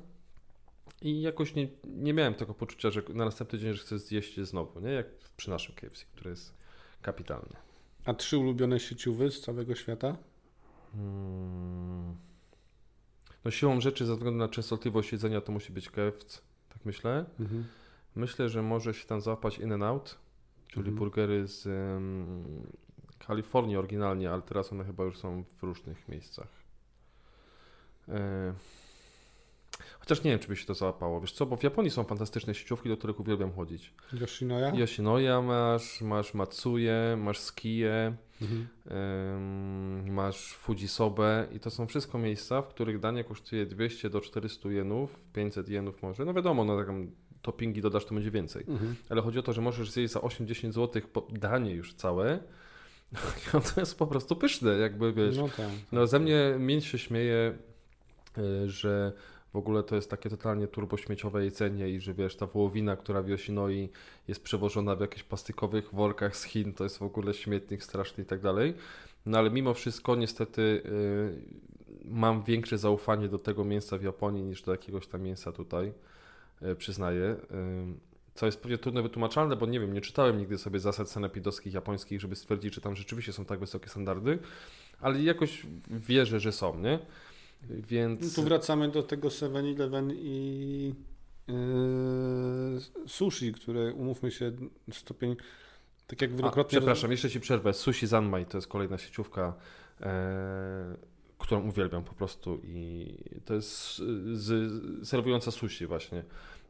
S1: I jakoś nie, nie miałem tego poczucia, że na następny dzień, że chcę zjeść je znowu, nie? Jak przy naszym KFC, które jest kapitalne.
S2: A trzy ulubione sieciówy z całego świata?
S1: Hmm. No siłą rzeczy, ze względu na częstotliwość jedzenia, to musi być KFC, tak myślę.
S2: Mhm.
S1: Myślę, że może się tam załapać In and Out, czyli
S2: Mhm.
S1: burgery z em, Kalifornii oryginalnie, ale teraz one chyba już są w różnych miejscach. E, Chociaż nie wiem, czy by się to załapało. Wiesz co, bo w Japonii są fantastyczne sieciówki, do których uwielbiam chodzić.
S2: Yoshinoya?
S1: Yoshinoya masz, masz Matsuye, masz Skiję,
S2: Mhm.
S1: Ym, masz Fujisobę i to są wszystko miejsca, w których danie kosztuje 200 do 400 jenów, 500 jenów może. No wiadomo, no taką toppingi dodasz, to będzie więcej.
S2: Mhm.
S1: Ale chodzi o to, że możesz zjeść za 8-10 zł danie już całe. I to jest po prostu pyszne, jakby wiesz.
S2: No tak.
S1: No ze mnie mięć się śmieje, y, że w ogóle to jest takie totalnie turbośmieciowe jedzenie i że wiesz, ta wołowina, która w Yosinoi jest przewożona w jakichś plastikowych workach z Chin, to jest w ogóle śmietnik straszny i tak dalej. No ale mimo wszystko niestety y, mam większe zaufanie do tego mięsa w Japonii niż do jakiegoś tam mięsa tutaj, y, przyznaję. Y, co jest pewnie trudno wytłumaczalne, bo nie wiem, nie czytałem nigdy sobie zasad sanepidowskich japońskich, żeby stwierdzić, czy tam rzeczywiście są tak wysokie standardy, ale jakoś wierzę, że są, nie?
S2: No
S1: Więc.
S2: tu wracamy do tego 7-Eleven i yy, sushi, które umówmy się stopień, tak jak
S1: A,
S2: wielokrotnie...
S1: przepraszam, jeszcze ci przerwę. Sushi Zanmai to jest kolejna sieciówka, e, którą uwielbiam po prostu i to jest z, serwująca sushi właśnie.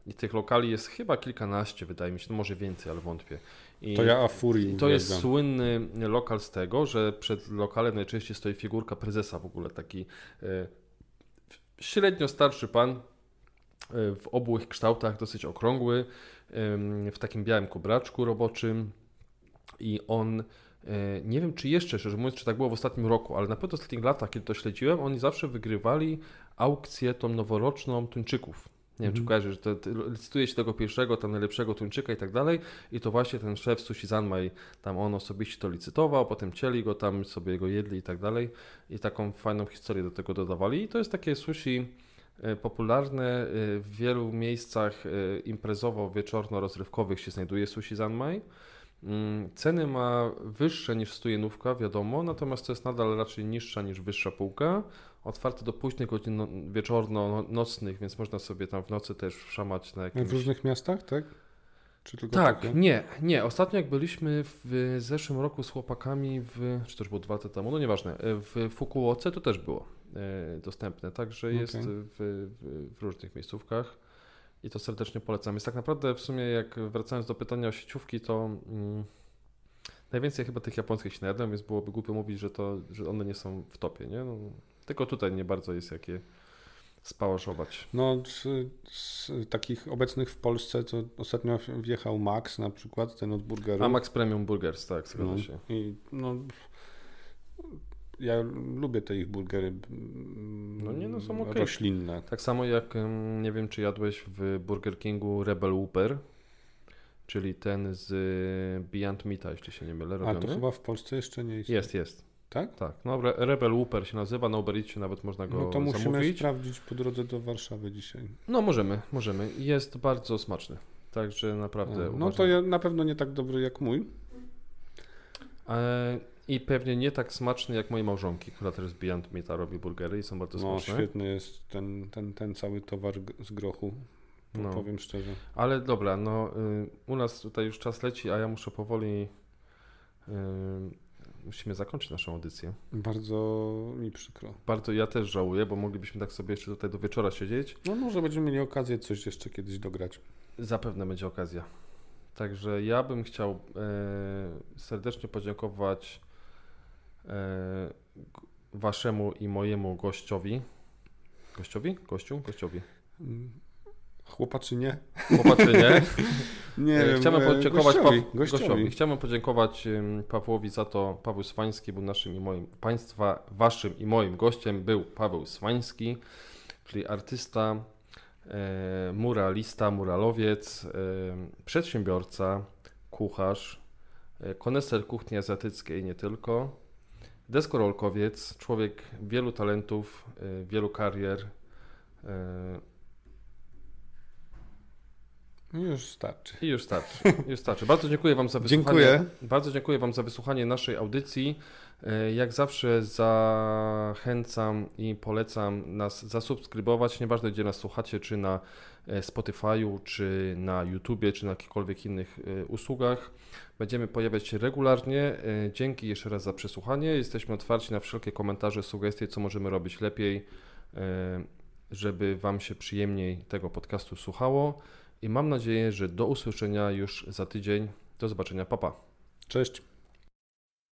S1: I tych lokali jest chyba kilkanaście, wydaje mi się, no może więcej, ale wątpię. I
S2: To ja Afuri
S1: I to jest słynny lokal z tego, że przed lokalem najczęściej stoi figurka prezesa w ogóle, taki e, średnio starszy pan, e, w obłych kształtach, dosyć okrągły, w takim białym kubraczku roboczym i on, e, nie wiem czy jeszcze, szczerze mówiąc, czy tak było w ostatnim roku, ale na pewno w ostatnich latach, kiedy to śledziłem, oni zawsze wygrywali aukcję tą noworoczną tuńczyków. Nie wiem, czy
S2: Mhm.
S1: kojarzysz, że to, to licytuje się tego pierwszego, tam najlepszego tuńczyka i tak dalej i to właśnie ten szef Sushi Zanmai, tam on osobiście to licytował, potem cieli go tam, sobie go jedli i tak dalej i taką fajną historię do tego dodawali i to jest takie sushi e, popularne e, w wielu miejscach e, imprezowo-wieczorno-rozrywkowych się znajduje Sushi Zanmai. Mm, Ceny ma wyższe niż stujenówka, wiadomo, natomiast to jest nadal raczej niższa niż wyższa półka. Otwarte do późnych godzin no, wieczorno-nocnych, więc można sobie tam w nocy też wszamać na jakimś...
S2: W różnych miastach, tak?
S1: Tak, nie, nie. Ostatnio jak byliśmy w zeszłym roku z chłopakami w, czy to już było dwa lata temu, no nieważne, w Fukuoce to też było e, dostępne, także jest
S2: Okej.
S1: w, w, w różnych miejscówkach i to serdecznie polecam. Jest tak naprawdę w sumie, jak wracając do pytania o sieciówki, to mm, najwięcej chyba tych japońskich się najadłem, więc byłoby głupio mówić, że, to, że one nie są w topie, nie? No, tylko tutaj nie bardzo jest jakie spałażować.
S2: No, z, z takich obecnych w Polsce, to ostatnio wjechał Max na przykład, ten od burgeru.
S1: A Max Premium Burgers, tak, zgadza
S2: no,
S1: się.
S2: I no, ja lubię te ich burgery mm,
S1: No nie, no są okej.
S2: roślinne.
S1: Tak samo jak nie wiem, czy jadłeś w Burger Kingu Rebel Whopper, czyli ten z Beyond Meata, jeśli się nie mylę,
S2: A
S1: robiony.
S2: to chyba w Polsce jeszcze nie jest.
S1: Jest, jest.
S2: Tak?
S1: Tak. No, Re- Rebel Whopper się nazywa, na Uber nawet można go
S2: No to musimy
S1: zamówić.
S2: sprawdzić po drodze do Warszawy dzisiaj.
S1: No możemy, możemy. Jest bardzo smaczny. Także naprawdę
S2: no
S1: uważam.
S2: to ja, na pewno nie tak dobry jak mój.
S1: E, I pewnie nie tak smaczny jak mojej małżonki, która też z Beyond Meata robi burgery i są bardzo
S2: No
S1: smaczne.
S2: świetny jest ten, ten, ten cały towar z grochu.
S1: No.
S2: Powiem szczerze.
S1: Ale dobra, no y, u nas tutaj już czas leci, a ja muszę powoli. Y, musimy zakończyć naszą audycję.
S2: Bardzo mi przykro.
S1: Bardzo ja też żałuję, bo moglibyśmy tak sobie jeszcze tutaj do wieczora siedzieć.
S2: No może będziemy mieli okazję coś jeszcze kiedyś dograć.
S1: Zapewne będzie okazja. Także ja bym chciał e, serdecznie podziękować e, waszemu i mojemu gościowi. Gościowi? Gościu? Gościowi.
S2: Chłopaczynie?
S1: Chłopaczynie.
S2: Nie wiem,
S1: Chciałbym
S2: e,
S1: podziękować
S2: gościowi,
S1: Paw-
S2: gościowi.
S1: gościowi. Chciałbym podziękować Pawłowi za to. Paweł Swański był naszym i moim, Państwa, Waszym i moim gościem był Paweł Swański, czyli artysta, e, muralista, muralowiec, e, przedsiębiorca, kucharz, e, koneser kuchni azjatyckiej i nie tylko, deskorolkowiec, człowiek wielu talentów, e, wielu karier.
S2: Już starczy.
S1: I już starczy. Już starczy. Bardzo dziękuję Wam za wysłuchanie.
S2: Dziękuję.
S1: Bardzo dziękuję Wam za wysłuchanie naszej audycji. E, Jak zawsze zachęcam i polecam nas zasubskrybować, nieważne gdzie nas słuchacie, czy na e, Spotify'u, czy na YouTubie, czy na jakichkolwiek innych e, usługach. Będziemy pojawiać się regularnie. Dzięki jeszcze raz za przesłuchanie. Jesteśmy otwarci na wszelkie komentarze, sugestie, co możemy robić lepiej, żeby Wam się przyjemniej tego podcastu słuchało. I mam nadzieję, że do usłyszenia już za tydzień. Do zobaczenia, papa.
S2: Cześć.